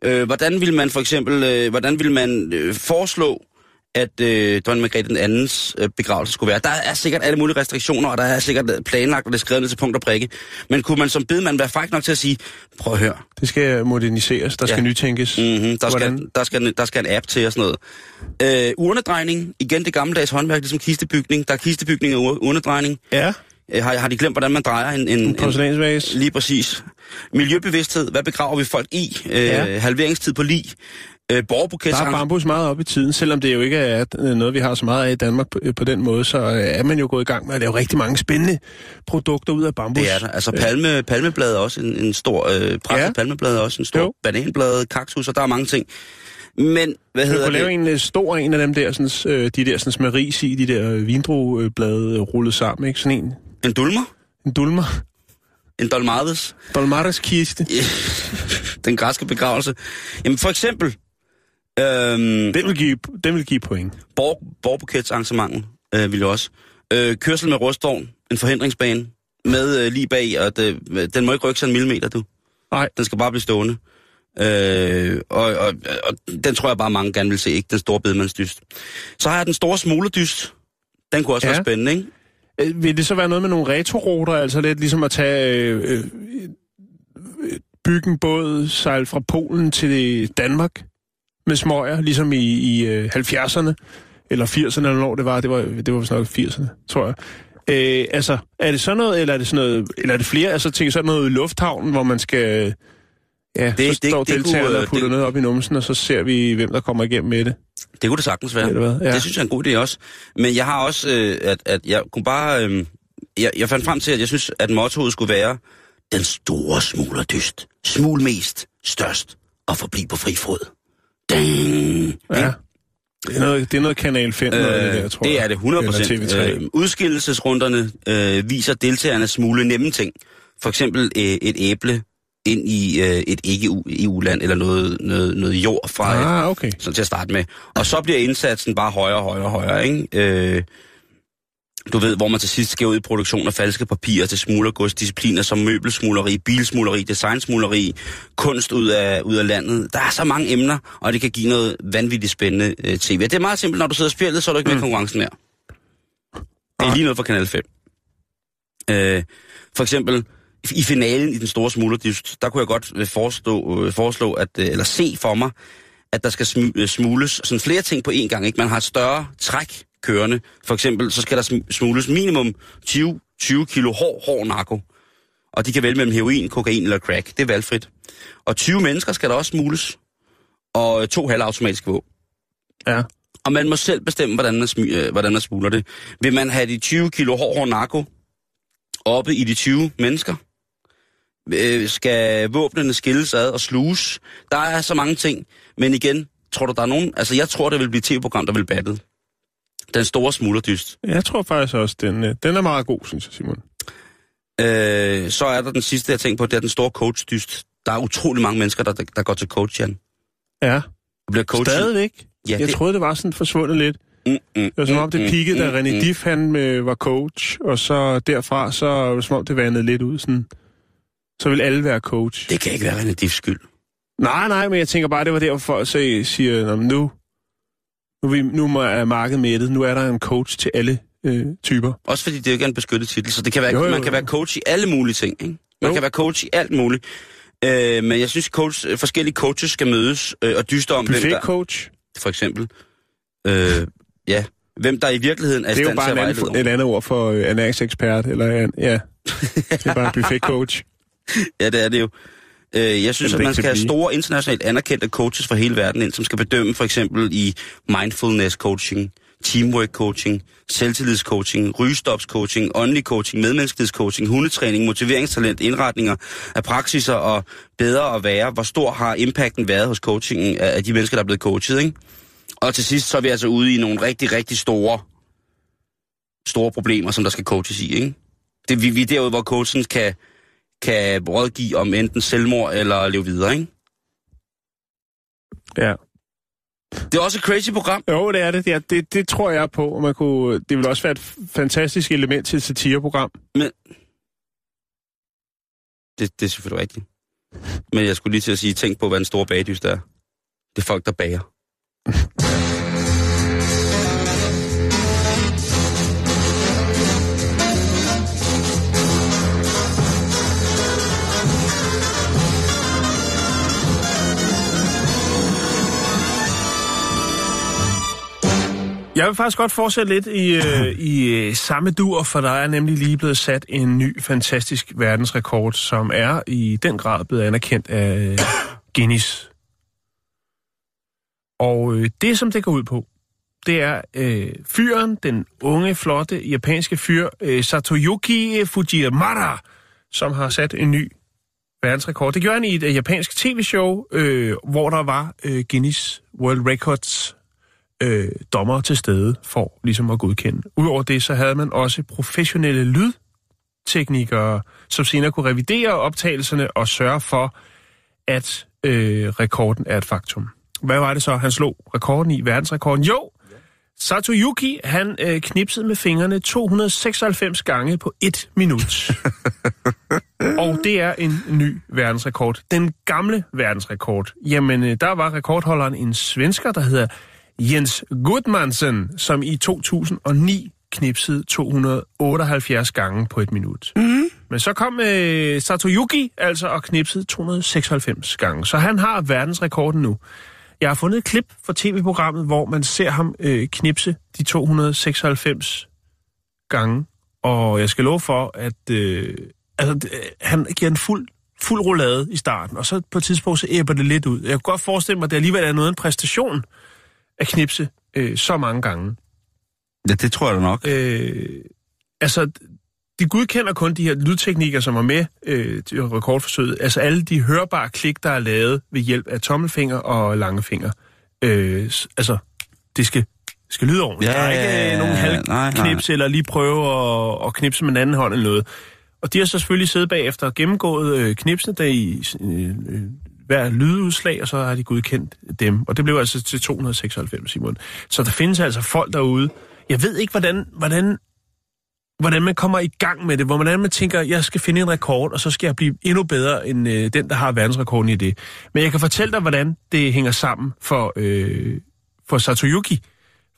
Øh, hvordan vil man for eksempel, øh, hvordan vil man øh, foreslå, at øh, dronning Margrethe den andens øh, begravelse skulle være? Der er sikkert alle mulige restriktioner, og der er sikkert planlagt, og det er skrevet ned til punkt og prikke. Men kunne man som bedemand være fræk nok til at sige, prøv at høre, det skal moderniseres, der Ja. skal nytænkes. Mm-hmm, der, skal, der, skal, der skal en app til og sådan noget. Øh, urnedrejning, igen det gammeldags håndværk, ligesom kistebygning. Der er kistebygning og ur- urnedrejning. Ja, Øh, har, har de glemt, hvordan man drejer en... en, en en porcelænsvase. lige præcis. Miljøbevidsthed, hvad begraver vi folk i? Øh, Ja. Halveringstid på lig. Øh, borgerbuket. Der er bambus meget op i tiden, selvom det jo ikke er øh, noget, vi har så meget af i Danmark på, på den måde, så øh, er man jo gået i gang med at lave rigtig mange spændende produkter ud af bambus. Det er der. Altså palme, palmeblad er også en, en stor... Øh, presset Ja. palmeblad er også en stor Jo. bananblad, kaktus, og der er mange ting. Men, hvad Du hedder kunne det? lave en øh, stor en af dem der, sådan, øh, de der sådan, med ris i, de der øh, vindrueblade øh, rullet sammen, ikke? Sådan en, En dulmer? en dulmer. En dolmades? Dolmares kiste. [laughs] Den græske begravelse. Jamen for eksempel... Øhm, Den vil give, den vil give point. Borg, Borgbuketsarrangementet øh, vil jeg også. Øh, kørsel med rustvogn, en forhindringsbane, med øh, lige bag, og det, den må ikke rykke sig en millimeter, du. Nej. Den skal bare blive stående. Øh, og, og, og den tror jeg bare, mange gerne vil se, ikke den store bedemandsdyst. Så har jeg den store smuglerdyst. Den kunne også ja. Være spændende, ikke? Øh, Vil det så være noget med nogle retoroter, altså lidt ligesom at tage øh, øh, bygge en båd, sejle fra Polen til Danmark med smøger, ligesom i, i øh, 70'erne, eller 80'erne, eller når det var, det var, det var vist nok 80'erne, tror jeg. Øh, altså, er det sådan noget, eller er det sådan noget, eller er det flere, altså tænker sådan noget i lufthavnen, hvor man skal, ja, det, Det- så står det- det deltagerne kunne, og putter det- noget op i numsen, og så ser vi, hvem der kommer igennem med det. Det kunne det sagtens være. Eller hvad? Ja. Det synes jeg er en god idé også. Men jeg har også, øh, at, at jeg kunne bare... Øh, jeg, jeg fandt frem til, at jeg synes, at mottoet skulle være, den store smugler dyst. Smul mest, størst og forbliv på fri fod. Ja. Det er noget, det er noget Kanal 5, noget, af det der, tror det er det 100 procent. Eller TV3. Øh, udskillelsesrunderne øh, viser deltagerne smule nemme ting. For eksempel øh, et æble ind i øh, et ikke-EU-land, eller noget, noget, noget jord fra et, Ah, okay. så til at starte med. Og så bliver indsatsen bare højere og højere og højere, ikke? Øh, du ved, hvor man til sidst skal ud i produktion af falske papirer til smuglergods, discipliner som møbelsmugleri, bilsmugleri, designsmugleri, kunst ud af, ud af landet. Der er så mange emner, og det kan give noget vanvittigt spændende øh, tv. Det er meget simpelt, når du sidder og spiller, så er du ikke med i konkurrencen mere. Det er lige noget for Kanal 5. Øh, for eksempel, i finalen i den store smuglerdyst, der kunne jeg godt øh, forestå, øh, foreslå, at, øh, eller se for mig, at der skal smu- smugles sådan flere ting på én gang. Ikke? Man har et større træk kørende. For eksempel, så skal der sm- smugles minimum 20, 20 kilo hård, hård narko. Og de kan vælge mellem heroin, kokain eller crack. Det er valgfrit. Og 20 mennesker skal der også smugles. Og øh, to halvautomatiske våben. Ja. Og man må selv bestemme, hvordan man, smy- øh, hvordan man smugler det. Vil man have de 20 kilo hård, hård narko oppe i de 20 mennesker? Øh, skal våbnene skilles ad og sluges? Der er så mange ting. Men igen, tror du, der er nogen... Altså, jeg tror, det vil blive tv-program, der vil batte. Den store smuglerdyst. Jeg tror faktisk også, den, øh, den er meget god, synes jeg, Simon. Øh, så er der den sidste, jeg tænker på, det er den store coachdyst. Der er utrolig mange mennesker, der, der går til coach, Jan. Ja, Og bliver coachet. stadigvæk. Ja, jeg det- troede, det var sådan forsvundet lidt. Mm, mm, Det var som om, det mm, peakede, da mm, René mm. Diff han øh, var coach, og så derfra, så var det som om, det vandede lidt ud. Sådan. Så vil alle være coach. Det kan ikke være René Diffs skyld. Nej, nej, men jeg tænker bare, det var derfor, folk så siger, "Nå, men nu, nu, er vi, nu er markedet mættet, nu er der en coach til alle øh, typer. Også fordi det jo ikke er en beskyttet titel, så det kan være, Jo, jo, man kan jo. være coach i alle mulige ting. Ikke? Man Jo. kan være coach i alt muligt. Øh, men jeg synes, coach, forskellige coaches skal mødes øh, og dyste om, hvem der, coach, for eksempel, øh, ja, hvem der i virkeligheden er i det er jo stand til bare at en anden, vejlede. et andet ord for øh, ernæringsekspert, eller en, ja, [laughs] det er bare buffet coach. Ja, det er det jo. Øh, jeg synes, at man skal have store internationalt anerkendte coaches fra hele verden ind, som skal bedømme for eksempel i mindfulness coaching, teamwork coaching, selvtillidscoaching, rygestopscoaching, åndelig coaching, medmenneskelighedscoaching, hundetræning, motiveringstalent, indretninger af praksiser og bedre at være. Hvor stor har impacten været hos coachingen af af de mennesker, der er blevet coachet, ikke? Og til sidst så er vi altså ude i nogle rigtig, rigtig store, store problemer, som der skal coaches i, ikke? Det, vi, vi er derude, hvor coachen kan, kan rådgive om enten selvmord eller leve videre, ikke? Ja. Det er også et crazy program. Jo, det er det. Det, er, det, det tror jeg på. og Man kunne, det vil også være et fantastisk element til et satireprogram. Men... Det, det er selvfølgelig rigtigt. Men jeg skulle lige til at sige, tænk på, hvad en stor bagdyst er. Det er folk, der bager. [laughs] Jeg vil faktisk godt fortsætte lidt i, øh, [laughs] i øh, samme dur, for der er nemlig lige blevet sat en ny fantastisk verdensrekord, som er i den grad blevet anerkendt af [coughs] Guinness. Og øh, det, som det går ud på, det er øh, fyren, den unge, flotte japanske fyr, øh, Satoyuki Fujimara, som har sat en ny verdensrekord. Det gjorde han i et øh, japansk tv-show, øh, hvor der var øh, Guinness World Records øh, dommer til stede for ligesom at godkende. Udover det, så havde man også professionelle lydteknikere, som senere kunne revidere optagelserne og sørge for, at øh, rekorden er et faktum. Hvad var det så, han slog rekorden i, verdensrekorden? Jo, Satoyuki, han øh, knipsede med fingrene 296 gange på et minut. [laughs] Og det er en ny verdensrekord. Den gamle verdensrekord. Jamen, øh, der var rekordholderen en svensker, der hedder Jens Gudmansen, som i 2009 knipsede 278 gange på et minut. Mm. Men så kom øh, Satoyuki altså og knipsede 296 gange, så han har verdensrekorden nu. Jeg har fundet et klip fra tv-programmet, hvor man ser ham øh, knipse de 296 gange. Og jeg skal love for, at øh, altså, øh, han giver en fuld, fuld roulade i starten, og så på et tidspunkt så æbber det lidt ud. Jeg kan godt forestille mig, at det alligevel er noget af en præstation at knipse øh, så mange gange. Ja, det tror jeg da nok. Øh, altså, de godkender kun de her lydteknikker, som er med øh, til rekordforsøget. Altså alle de hørbare klik, der er lavet ved hjælp af tommelfinger og langefinger. Øh, altså, det skal, skal lyde ordentligt. Ja, der er ikke øh, nogen halvknips, eller lige prøve at, at knipse med en anden hånd eller noget. Og de har så selvfølgelig siddet bagefter og gennemgået øh, knipsene der i øh, øh, hver lydudslag, og så har de godkendt dem. Og det blev altså til 296, Simon. Så der findes altså folk derude. Jeg ved ikke, hvordan, hvordan hvordan man kommer i gang med det, hvor hvordan man tænker, jeg skal finde en rekord, og så skal jeg blive endnu bedre end øh, den, der har verdensrekorden i det. Men jeg kan fortælle dig, hvordan det hænger sammen for, øh, for Satoyuki.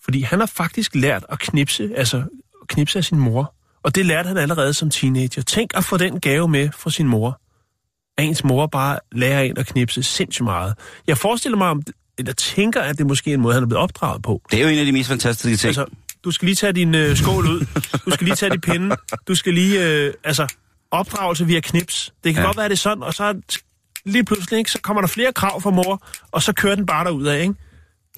Fordi han har faktisk lært at knipse, altså knipse af sin mor. Og det lærte han allerede som teenager. Tænk at få den gave med fra sin mor. At ens mor bare lærer en at knipse sindssygt meget. Jeg forestiller mig, om, eller tænker, at det måske er en måde, han er blevet opdraget på. Det er jo en af de mest fantastiske ting. Altså, du skal lige tage din øh, skål ud. Du skal lige tage din pinde. Du skal lige, øh, altså, opdragelse via knips. Det kan Ja. godt være, det er sådan, og så lige pludselig, ikke, så kommer der flere krav fra mor, og så kører den bare af, ikke?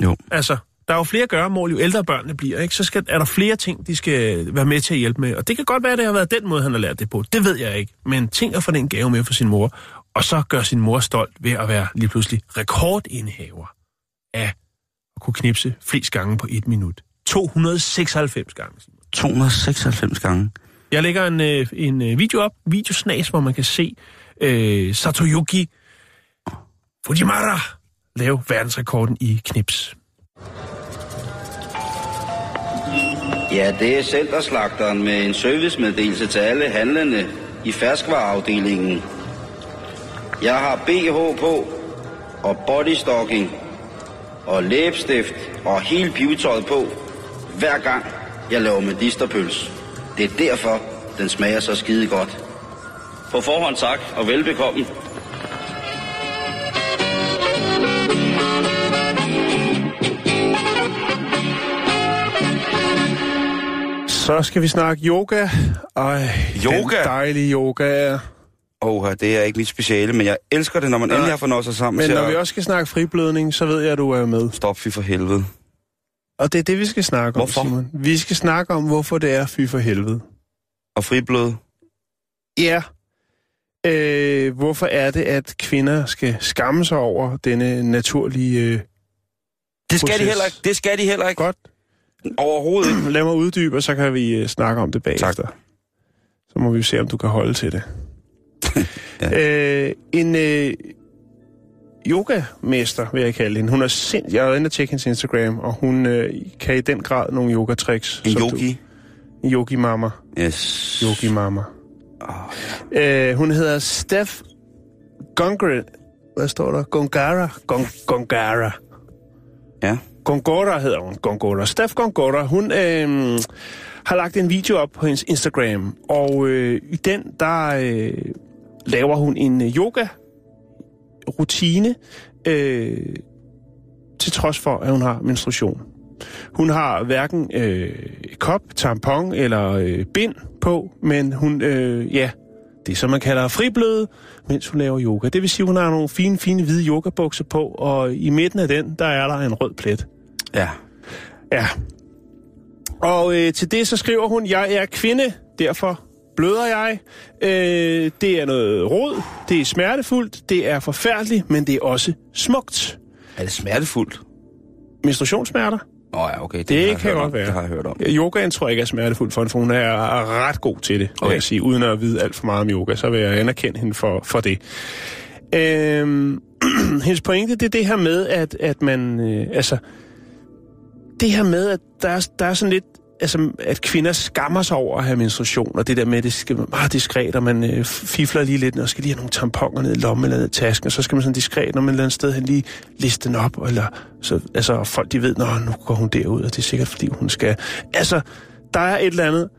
Jo. Altså, der er jo flere gøremål, jo ældre børnene bliver, ikke? Så skal, er der flere ting, de skal være med til at hjælpe med. Og det kan godt være, at det har været den måde, han har lært det på. Det ved jeg ikke. Men tænk at få den gave med for sin mor, og så gør sin mor stolt ved at være lige pludselig rekordindehaver af at kunne knipse flest gange på et minut. 296 gange. Simon. 296 gange. Jeg lægger en, øh, en øh, video op, videosnas, hvor man kan se øh, Satoyuki Fujimara lave verdensrekorden i knips. Ja, det er centerslagteren med en servicemeddelelse til alle handlende i ferskvareafdelingen. Jeg har BH på, og bodystocking, og læbestift, og hele pivetøjet på, hver gang jeg laver medisterpøls. Det er derfor, den smager så skide godt. På forhånd tak, og velbekomme. Så skal vi snakke yoga. Ej, Yoga? Den dejlige yoga. Åh, det er ikke mit speciale, men jeg elsker det, når man Nej. endelig har fornøjet sig sammen Men når at vi også skal snakke friblødning, så ved jeg, at du er med. stoppe fy for helvede. Og det er det, vi skal snakke om, Hvorfor? Simon. Vi skal snakke om, hvorfor det er fy for helvede. Og friblød. Ja. Øh, hvorfor er det, at kvinder skal skamme sig over denne naturlige... Øh, Det skal Proces. de heller ikke. Det skal de heller ikke. godt, Overhovedet ikke. lad mig uddybe, og så kan vi øh, snakke om det bagefter. Tak. Så må vi se, om du kan holde til det. [laughs] Ja. øh, en øh, yogamester, vil jeg kalde hende. Hun er sind... Jeg har været inde og tjekke hendes Instagram, og hun øh, kan i den grad nogle yogatricks. En yogi. Du, en yogi mama. Yes. Yogi mama. Oh, Øh, hun hedder Steph Gongre... Hvad står der? Gongara. Gong, Gongara. ja. Gongora hedder hun. Gongora. Steph Gongora, hun øh, har lagt en video op på hendes Instagram, og øh, i den, der øh, laver hun en øh, yoga-rutine, øh, til trods for, at hun har menstruation. Hun har hverken øh, kop, tampon eller øh, bind på, men hun, øh, ja, det som man kalder fribløde, mens hun laver yoga. Det vil sige, hun har nogle fine, fine hvide yogabukser på, og i midten af den, der er der en rød plet. Ja. Ja. Og øh, til det så skriver hun, jeg er kvinde, derfor bløder jeg. Øh, det er noget rod, det er smertefuldt, det er forfærdeligt, men det er også smukt. Er det smertefuldt? Menstruationssmerter? Åh oh, ja, okay. Det, Det kan godt om. være. Det har jeg hørt om. Yogaen tror jeg ikke er smertefuld for hende, for hun er ret god til det, okay. Okay. jeg sige. Uden at vide alt for meget om yoga, så vil jeg anerkende hende for, for det. Øhm, [clears throat] hendes pointe, det er det her med, at, at man, øh, altså, det her med, at der er, der er sådan lidt, altså, at kvinder skammer sig over at have menstruation, og det der med, at det skal være meget diskret, og man øh, fifler lige lidt, og skal lige have nogle tamponer ned i lommen eller ned i tasken, og så skal man sådan diskret, når man et eller andet sted hen lige liste den op, eller så, altså, folk de ved, når nu går hun derud, og det er sikkert, fordi hun skal. Altså, der er et eller andet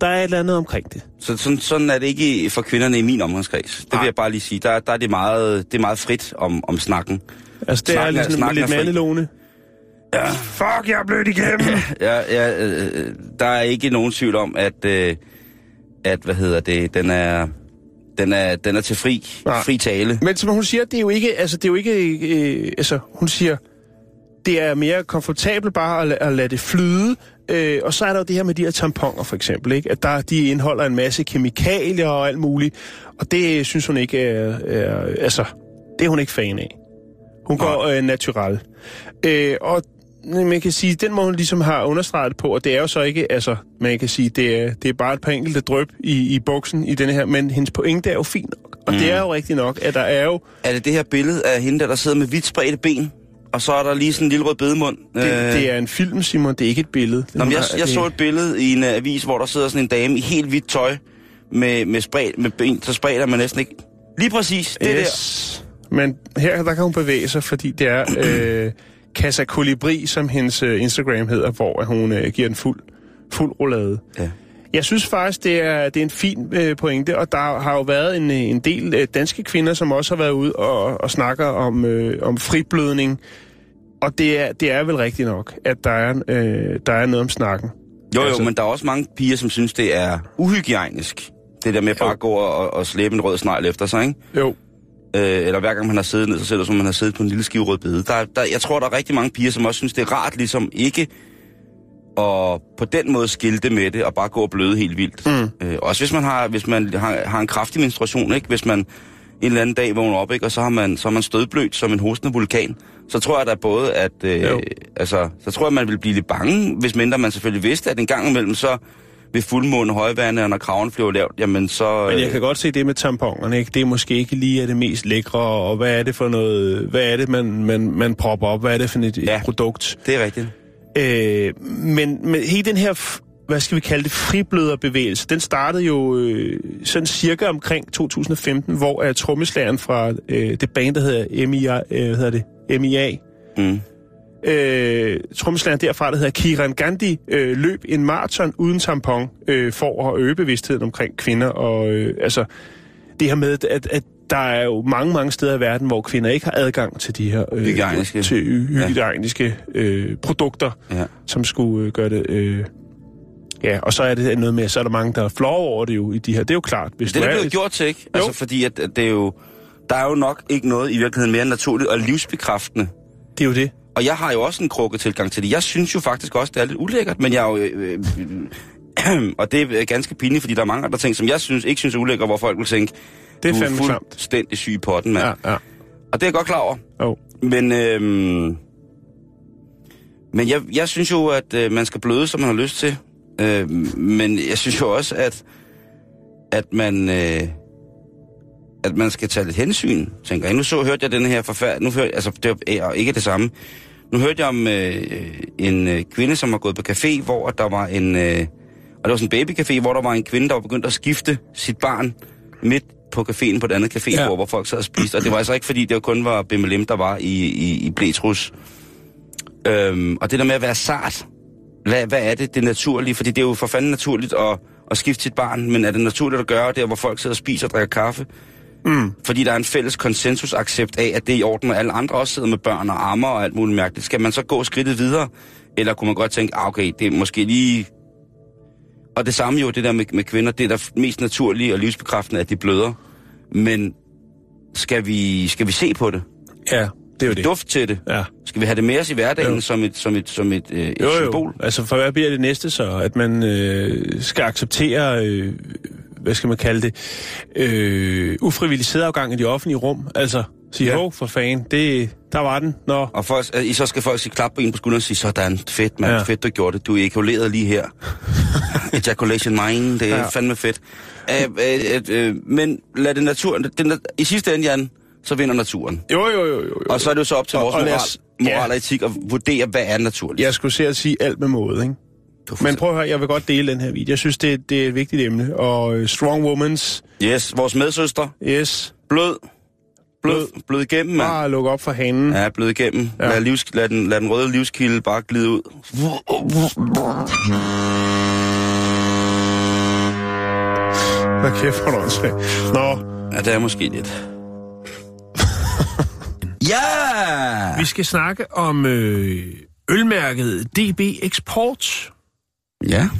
der er et eller andet omkring det. Så sådan, sådan er det ikke for kvinderne i min omgangskreds. Det Nej. vil jeg bare lige sige. Der, der er det meget, det er meget frit om, om snakken. Altså, det Snakken er er- ligesom snakken er lidt fri. mandelåne. Ja. Fuck, jeg er blødt igennem. [clears throat] Ja, ja, øh, der er ikke nogen tvivl om, at, øh, at hvad hedder det, den er, den er, den er til fri, Nej. fri tale. Men som hun siger, det er jo ikke, altså det er jo ikke, øh, altså hun siger, det er mere komfortabelt bare at, at lade det flyde. Øh, og så er der jo det her med de her tamponer for eksempel, ikke? at der, de indeholder en masse kemikalier og alt muligt. Og det synes hun ikke er, er altså, det er hun ikke fan af. Hun går øh, natural. Øh, og man kan sige, den må hun ligesom har understreget på, og det er jo så ikke, altså, man kan sige, det er, det er bare et par enkelte drøb i, i buksen i denne her, men hendes pointe er jo fint nok. Og mm. det er jo rigtigt nok, at der er jo, Er det det her billede af hende, der, der sidder med vidt spredte ben, og så er der lige sådan en lille rød bedemund? det, det er en film, Simon, det er ikke et billede. Nå, men jeg, jeg det- så et billede i en uh, avis, hvor der sidder sådan en dame i helt hvidt tøj, med, med, spredt, med ben, så spredt er man næsten ikke. Lige præcis, det yes. der. Men her der kan hun bevæge sig, fordi det er [clears throat] øh, Casa Colibri, som hendes øh, Instagram hedder, hvor hun øh, giver en fuld, fuld roulade. Ja. Jeg synes faktisk, det er, det er en fin øh, pointe, og der har jo været en, øh, en del øh, danske kvinder, som også har været ude og, og snakker om, øh, om friblødning. Og det er, det er vel rigtigt nok, at der er, øh, der er noget om snakken. Jo, jo, Altså- men der er også mange piger, som synes, det er uhygiejnisk. Det der med bare at gå og, og slæbe en rød snegl efter sig, ikke? Jo. Øh, eller hver gang man har siddet ned, så ser det som man har siddet på en lille skive rød bede. Der, der, jeg tror, der er rigtig mange piger, som også synes, det er rart ligesom ikke at på den måde skilte med det og bare gå og bløde helt vildt. Mm. Øh, også hvis man har, hvis man har, har en kraftig menstruation, ikke? Hvis man en eller anden dag vågner op, ikke? og så har man, så er man stødblødt som en hostende vulkan, så tror jeg da både, at øh, Jo. altså, så tror jeg, man vil blive lidt bange, hvis mindre man selvfølgelig vidste, at en gang imellem så ved fuldmåne højvande, og når kraven flyver lavt, jamen så... Men jeg øh, kan godt se det med tamponerne, ikke? Det er måske ikke lige er det mest lækre, og hvad er det for noget, hvad er det, man, man, man propper op, hvad er det for et, Ja. et produkt? Det er rigtigt. Øh, men, men hele den her, hvad skal vi kalde det, fribløderbevægelse, den startede jo øh, sådan cirka omkring 2015, hvor uh, trommeslageren fra øh, det band, der hedder MIA, øh, hvad hedder det? MIA, Mm. Øh, trommeslageren derfra, der hedder Kiran Gandhi, øh, løb en maraton uden tampon øh, for at øge bevidstheden omkring kvinder. Og øh, altså, det her med, at, at der er jo mange, mange steder i verden, hvor kvinder ikke har adgang til de her øh, Hygiejniske. til hygiejniske øh, produkter, Ja. som skulle øh, gøre det... Øh, ja, og så er det noget med, så er der mange, der er flove over det jo i de her. Det er jo klart. Hvis Det er er blevet gjort til, ikke? Altså, fordi at, at det er jo... Der er jo nok ikke noget i virkeligheden mere naturligt og livsbekræftende. Det er jo det. Og jeg har jo også en krukke tilgang til det. Jeg synes jo faktisk også, det er lidt ulækkert, men jeg er jo... Øh, øh, [clears throat] og det er ganske pinligt, fordi der er mange andre ting, som jeg synes, ikke synes er ulækkert, hvor folk vil tænke, Det er du er fandme klamt. fuldstændig syg i potten, mand. Ja, Ja. Og det er jeg godt klar over. Oh. Men, øh, men jeg, jeg synes jo, at øh, man skal bløde, som man har lyst til. Øh, men jeg synes jo også, at, at man... Øh, at man skal tage lidt hensyn, tænker jeg. Nu så hørte jeg den her forfærd... Nu hørte, altså, det var ikke det samme. Nu hørte jeg om øh, en øh, kvinde, som har gået på café, hvor der var en... Øh, og det var sådan en babycafé, hvor der var en kvinde, der var begyndt at skifte sit barn midt på caféen på et andet cafébord, Ja. hvor folk sad og spiste. Og det var altså ikke, fordi det kun var BMLM, der var i, i, i blætrus. Øhm, og det der med at være sart, hvad, hvad er det, det naturlige? Fordi det er jo for fanden naturligt at, at skifte sit barn, men er det naturligt at gøre det, hvor folk sidder og spiser og drikker kaffe? Mm. Fordi der er en fælles konsensusaccept af, at det er i orden, og alle andre også sidder med børn og ammer og alt muligt mærkeligt. Skal man så gå skridtet videre? Eller kunne man godt tænke, ah, okay, det er måske lige... Og det samme jo, det der med, med kvinder, det er der mest naturlige og livsbekræftende, at de bløder. Men skal vi, skal vi se på det? Ja, det er jo det. Duft til det? Ja. Skal vi have det med os i hverdagen Jo. som et, som et, som et, øh, et Jo, symbol? jo. Altså, for hvad bliver det næste så? At man øh, skal acceptere, øh, hvad skal man kalde det, øh, ufrivillig sædafgang i de offentlige rum? Altså, sige, Ja. for fan, det, der var den. Nå, Og folk, øh, I så skal folk sige klap på en på skulderen og sige, sådan, fedt mand, Ja. fedt du gjorde det, du er ejakuleret lige her. [laughs] Ejaculation mine, det er Ja. fandme fedt. Æ, øh, øh, men lad det naturen, den, i sidste ende, Jan, så vinder naturen. jo, jo, jo, jo. jo. Og så er det jo så op til Og- vores og moral, os- moral og etik at vurdere, hvad er naturligt. Jeg skulle se at sige alt med måde, ikke? Men prøv at høre, jeg vil godt dele den her video. Jeg synes, det, det er et vigtigt emne. Og øh, Strong Womans, Yes, vores medsøster, yes, blød, blød, blød igennem, mand. bare luk op for hanen. Ja, blød igennem. Ja. Lad, livs, lad, den, lad den røde livskilde bare glide ud. Hvad kæft, hvor er du. Nå, Ja, det er måske lidt. [laughs] ja! vi skal snakke om øh, ølmærket DB Export, Ja.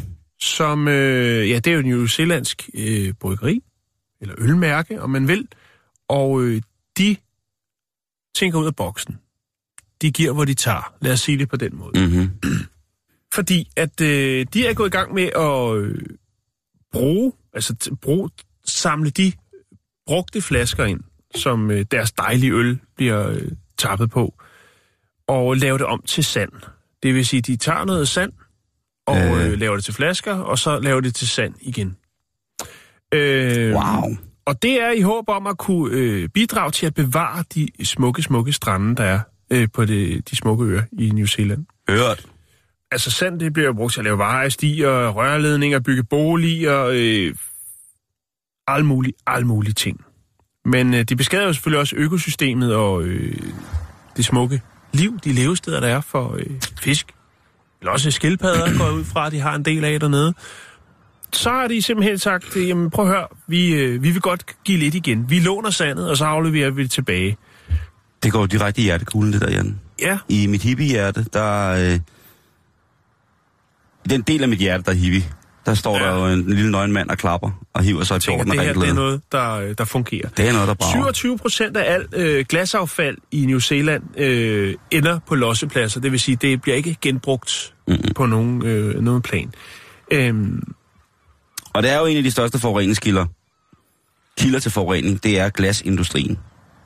som, øh, ja, det er jo en New Zealandsk øh, bryggeri, eller ølmærke, om man vil, og øh, de tænker ud af boksen. De giver, hvor de tager. Lad os sige det på den måde. Mm-hmm. [clears throat] Fordi at øh, de er gået i gang med at øh, bruge, altså t- bruge, samle de brugte flasker ind, som øh, deres dejlige øl bliver øh, tappet på, og lave det om til sand. Det vil sige, de tager noget sand, og Øh. øh, laver det til flasker, og så laver det til sand igen. Øh, Wow. Og det er i håb om at kunne øh, bidrage til at bevare de smukke, smukke strande, der er øh, på det, de smukke øer i New Zealand Hørt. altså sand, det bliver brugt til at lave veje, stier, rørledninger, bygge boliger, øh, alle mulige, alle mulige ting. Men øh, det beskadiger jo selvfølgelig også økosystemet og øh, det smukke liv, de levesteder, der er for øh, fisk. Eller også skildpadder går ud fra, at de har en del af dernede. Så har de simpelthen sagt, jamen prøv at høre, vi, øh, vi vil godt give lidt igen. Vi låner sandet, og så afleverer vi det tilbage. Det går direkte i hjertekuglen, det der, Jan. Ja, I mit hippie-hjerte, der... Øh, den del af mit hjerte, der er hippie, der står Ja. der jo en lille nøgen mand og klapper og hiver sig tænker, tårten det her det er noget, der, der fungerer. Det er noget, der brager. 27 procent af alt øh, glasaffald i New Zealand øh, ender på lossepladser. Det vil sige, det bliver ikke genbrugt mm-hmm. på nogen, øh, nogen plan. Øhm, Og det er jo en af de største forureningskilder. Kilder til forurening, det er glasindustrien.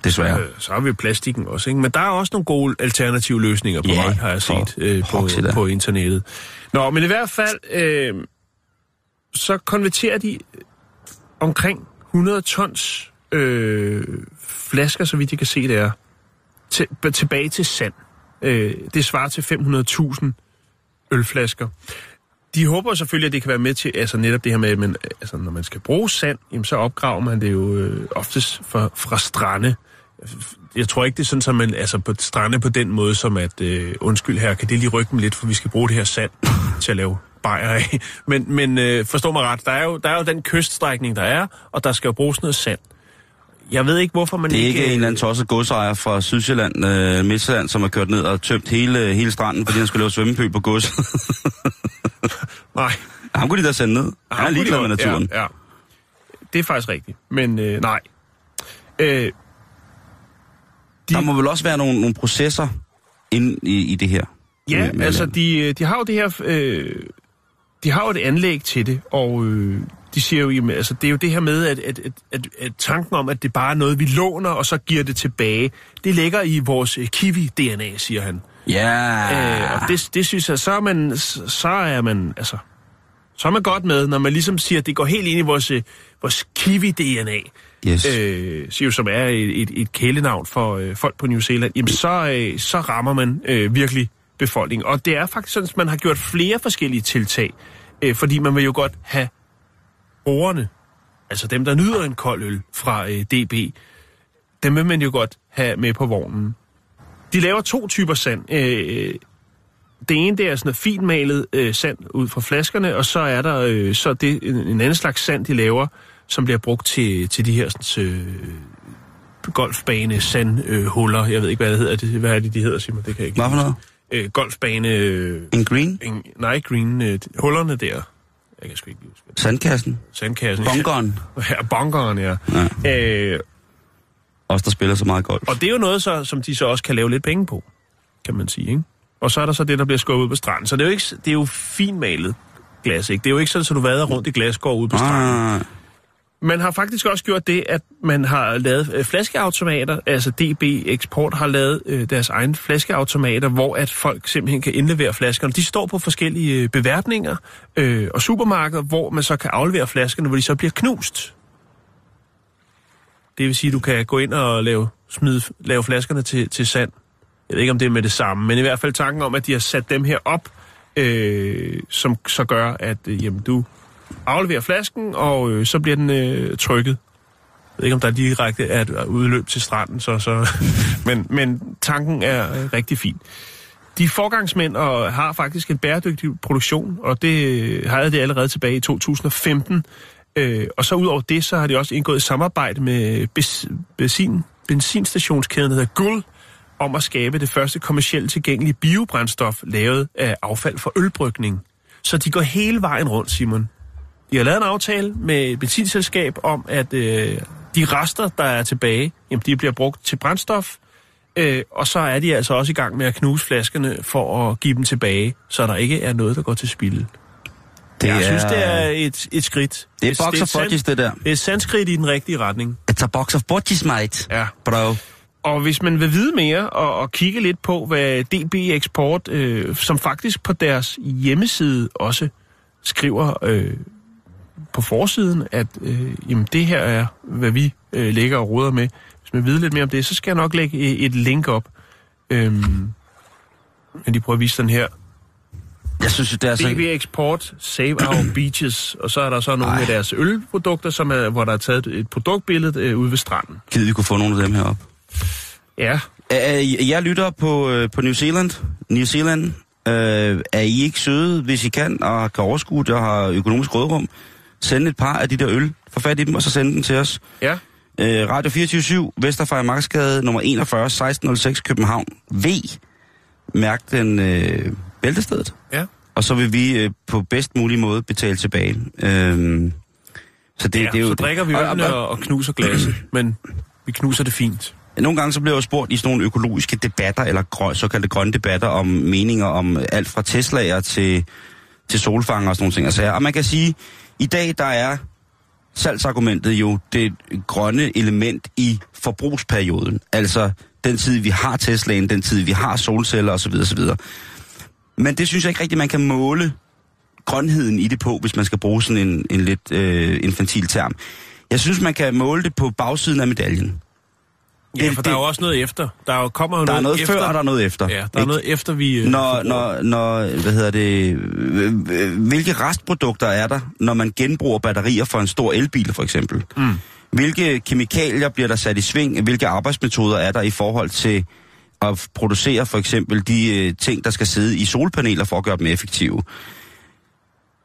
Desværre. øh, så har vi plastikken også, ikke? Men der er også nogle gode alternative løsninger på Ja, vej, har jeg set øh, på, på internettet. Nå, men i hvert fald, øh, så konverterer de omkring 100 tons øh, flasker, så vidt jeg kan se det er, til, tilbage til sand. Øh, det svarer til 500.000 ølflasker. De håber selvfølgelig, at det kan være med til, altså netop det her med, men altså, når man skal bruge sand, jamen, så opgraver man det jo øh, oftest fra, fra strande. Jeg tror ikke, det er sådan, at man altså på strande på den måde, som at, øh, undskyld her, kan det lige rykke dem lidt, for vi skal bruge det her sand til at lave bajer af. Men, men øh, forstå mig ret, der er, jo, der er jo den kyststrækning, der er, og der skal jo bruges noget sand. Jeg ved ikke, hvorfor man Det er ikke... ikke en eller anden tosset godsejer fra Sydsjælland, øh, Midtjylland, som har kørt ned og tømt hele, hele stranden, fordi han skulle lave svømmepøl på gods. [laughs] Nej. Ham kunne de da sende ned. Han er ligeglad med naturen. Ja, ja. Det er faktisk rigtigt, men øh, nej. Øh, Der må vel også være nogle, nogle processer inde i, i det her. Ja, Med- med altså de, de har jo det her, øh, de har jo et anlæg til det, og øh, de siger jo, jamen, altså det er jo det her med, at, at, at, at, at tanken om, at det bare er noget, vi låner, og så giver det tilbage, det ligger i vores øh, kiwi-DNA, siger han. Ja. Øh, og det, det synes jeg, så er man, så er man, altså, så er man godt med, når man ligesom siger, at det går helt ind i vores, øh, vores kiwi-DNA, Yes. øh, siger jo, som er et, et, et kælenavn for øh, folk på New Zealand, jamen så, øh, så rammer man øh, virkelig befolkningen. Og det er faktisk sådan, at man har gjort flere forskellige tiltag, øh, fordi man vil jo godt have brugerne, altså dem, der nyder en kold øl fra øh, DB, dem vil man jo godt have med på vognen. De laver to typer sand. Øh, det ene, det er sådan noget finmalet øh, sand ud fra flaskerne, og så er der øh, så det en, en anden slags sand, de laver, som bliver brugt til, til de her sådan, øh, golfbane sandhuller. Øh, huller. jeg ved ikke, hvad det hedder. Det, hvad er det, de hedder, Simon? Det kan jeg ikke Hvad for noget? Øh, golfbane... Øh, En green? en, nej, green... Øh, hullerne der. Jeg kan sgu ikke huske. Sandkassen? Sandkassen. Bunkeren? [laughs] Ja, bunkeren, ja. Ja. Øh, Os, der spiller så meget golf. og det er jo noget, så, som de så også kan lave lidt penge på, kan man sige, ikke? Og så er der så det, der bliver skubbet på stranden. Så det er jo, ikke, det er jo finmalet glas, ikke? Det er jo ikke sådan, at du vader rundt i glasgård ude på stranden. Ah, man har faktisk også gjort det, at man har lavet øh, flaskeautomater, altså DB Export har lavet øh, deres egne flaskeautomater, hvor at folk simpelthen kan indlevere flaskerne. De står på forskellige øh, beværtninger øh, og supermarkeder, hvor man så kan aflevere flaskerne, hvor de så bliver knust. Det vil sige, at du kan gå ind og lave, smide, lave flaskerne til, til sand. Jeg ved ikke, om det er med det samme, men i hvert fald tanken om, at de har sat dem her op, øh, som så gør, at øh, jamen, du afleverer flasken, og øh, så bliver den øh, trykket. Jeg ved ikke, om der direkte er et øh, udløb til stranden, så, så [laughs] men, men tanken er øh, rigtig fin. De er forgangsmænd og har faktisk en bæredygtig produktion, og det øh, havde de allerede tilbage i 2015, Øh, og så ud over det, så har de også indgået et samarbejde med bes, benzinstationskæden, der hedder Guld, om at skabe det første kommercielt tilgængelige biobrændstof lavet af affald fra ølbrygning. Så de går hele vejen rundt, Simon. De har lavet en aftale med et benzinselskab om, at øh, de rester, der er tilbage, jamen, de bliver brugt til brændstof, øh, og så er de altså også i gang med at knuse flaskerne for at give dem tilbage, så der ikke er noget, der går til spilde. Det Jeg synes, det er et, et skridt. Det er box of budgies, det der. Det er et sandskridt i den rigtige retning. It's a box of budgies, mate. Ja. Bro. Og hvis man vil vide mere og, og kigge lidt på, hvad DB Export, øh, som faktisk på deres hjemmeside også skriver øh, på forsiden, at øh, jamen, det her er, hvad vi øh, lægger og råder med. Hvis man vide lidt mere om det, så skal jeg nok lægge et link op. Øhm, men de prøver at vise den her. Jeg synes, det er så... DB Export, Save Our [clears throat] Beaches, og så er der så nogle Ej. af deres ølprodukter, som er, hvor der er taget et produktbillede øh, ude ved stranden. Givet, vi kunne få nogle af dem herop. Ja, er- jeg lytter på, øh, på New Zealand. New Zealand. Øh, er I ikke søde, hvis I kan, og kan overskue det og har økonomisk rådrum? Send et par af de der øl. Få fat i dem, og så send dem til os. ja. Øh, Radio 24 Vesterfejr Marksgade, nummer 41, 1606, København. V. Mærk den øh, bæltestedet. Ja. Og så vil vi øh, på bedst mulig måde betale tilbage. Øhm, så det, ja, det er jo så drikker vi og- ølene og, og knuser glasset, [clears throat] men vi knuser det fint. Nogle gange så bliver jeg jo spurgt i sådan nogle økologiske debatter, eller grøn, såkaldte grønne debatter, om meninger om alt fra Tesla'er til, til solfanger og sådan nogle ting. Altså, og man kan sige, i dag der er salgsargumentet jo det grønne element i forbrugsperioden. Altså den tid, vi har Teslaen, den tid, vi har solceller osv. osv. Men det synes jeg ikke rigtigt, man kan måle grønheden i det på, hvis man skal bruge sådan en, en lidt øh, infantil term. Jeg synes, man kan måle det på bagsiden af medaljen. Ja, Det- for der er det- jo også noget efter. Der er jo, kommer jo Der er noget efter. før, og der er noget efter. Ja, der er ikke? noget efter, vi... øh, Når, når, når, hvad hedder det, hvilke restprodukter er der, når man genbruger batterier for en stor elbil, for eksempel? Mm. Hvilke kemikalier bliver der sat i sving? Hvilke arbejdsmetoder er der i forhold til at producere for eksempel de øh, ting, der skal sidde i solpaneler for at gøre dem effektive?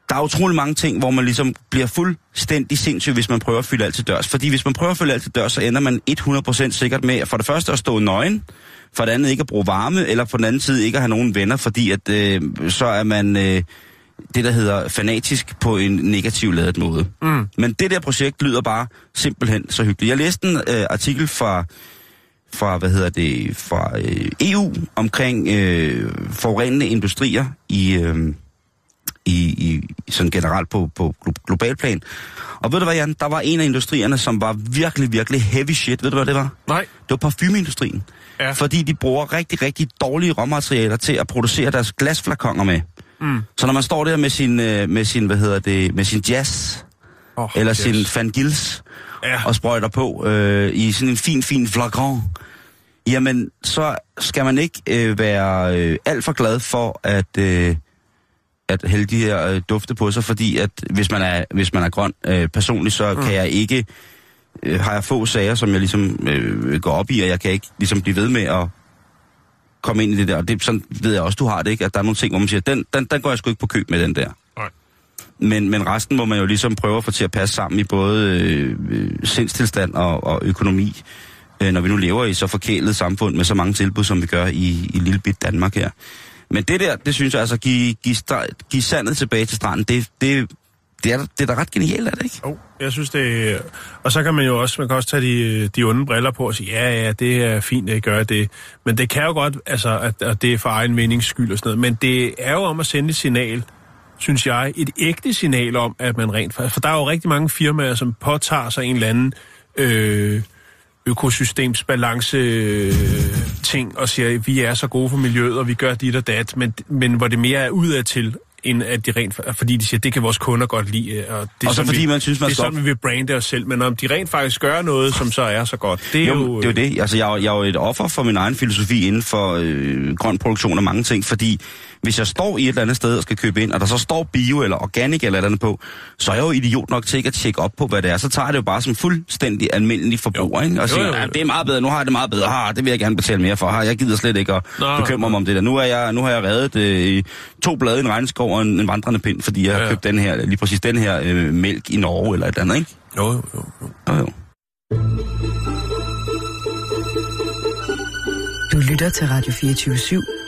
Der er utrolig mange ting, hvor man ligesom bliver fuldstændig sindssyg, hvis man prøver at fylde alt til dørs. Fordi hvis man prøver at fylde alt til dørs, så ender man 100% sikkert med for det første at stå nøgen, for det andet ikke at bruge varme, eller på den anden side ikke at have nogen venner, fordi at, øh, så er man øh, det, der hedder fanatisk på en negativ ladet måde. Mm. Men det der projekt lyder bare simpelthen så hyggeligt. Jeg læste en øh, artikel fra, fra, hvad hedder det, fra øh, EU omkring øh, forurenende industrier i, øh, i, i sådan generelt på, på glo- global plan. Og ved du hvad, Jan? Der var en af industrierne, som var virkelig, virkelig heavy shit. Ved du, hvad det var? Nej. Det var parfumeindustrien. Ja. Fordi de bruger rigtig, rigtig dårlige råmaterialer til at producere deres glasflakonger med. Mm. Så når man står der med sin, øh, med sin hvad hedder det, med sin jazz, Oh, eller sin Van Gils, Ja. og sprøjter på øh, i sådan en fin, fin flakon, jamen så skal man ikke øh, være øh, alt for glad for at, øh, at hælde de her øh, dufte på sig, fordi at hvis man er, hvis man er grøn øh, personligt, så mm. kan jeg ikke, øh, har jeg få sager, som jeg ligesom øh, går op i, og jeg kan ikke ligesom blive ved med at komme ind i det der. Og det, sådan ved jeg også, du har det, ikke? At der er nogle ting, hvor man siger, den, den, den går jeg sgu ikke på køb med, den der. Nej. Men, men resten må man jo ligesom prøve at få til at passe sammen i både øh, øh, sindstilstand og, og økonomi, øh, når vi nu lever i så forkælet samfund med så mange tilbud, som vi gør i, i lille bit Danmark her. Men det der, det synes jeg altså, give, give, give sandet tilbage til stranden, det, det, det, er, det er da ret genialt, er det ikke? Oh, jeg synes det... Og så kan man jo også, man kan også tage de, de onde briller på og sige, ja, ja, det er fint, at gøre det. Men det kan jo godt, altså, at, at det er for egen menings skyld og sådan noget. Men det er jo om at sende et signal, synes jeg, et ægte signal om, at man rent faktisk... For der er jo rigtig mange firmaer, som påtager sig en eller anden øh, økosystemsbalance øh, ting og siger, at vi er så gode for miljøet, og vi gør dit og dat, men, men hvor det mere er udadtil, end at de rent, fordi de siger, det kan vores kunder godt lide. øh, Og, det er Og så fordi vi, man synes, man det er sådan, vi vil brande os selv, men om de rent faktisk gør noget, som så er så godt, det er jo... Jo, det er jo det. Altså, jeg, er jeg er jo et offer for min egen filosofi inden for øh, grøn produktion og mange ting, fordi hvis jeg står i et eller andet sted og skal købe ind, og der så står bio eller organic eller et eller andet på, så er jeg jo idiot nok til ikke at tjekke op på, hvad det er. Så tager jeg det jo bare som fuldstændig almindelig forbruger, ikke? Og Jo, siger, jo, jo. ja, det er meget bedre, nu har jeg det meget bedre, ha, det vil jeg gerne betale mere for, ha, jeg gider slet ikke at Nå, bekymre mig om det der. Nu, er jeg, nu har jeg reddet øh, to blade i en regnskov over en, en vandrende pind, fordi jeg har Ja. købt den her, lige præcis den her øh, mælk i Norge eller et andet, ikke? Jo, jo, jo. jo. Jo, jo. Du lytter til Radio 24 /7.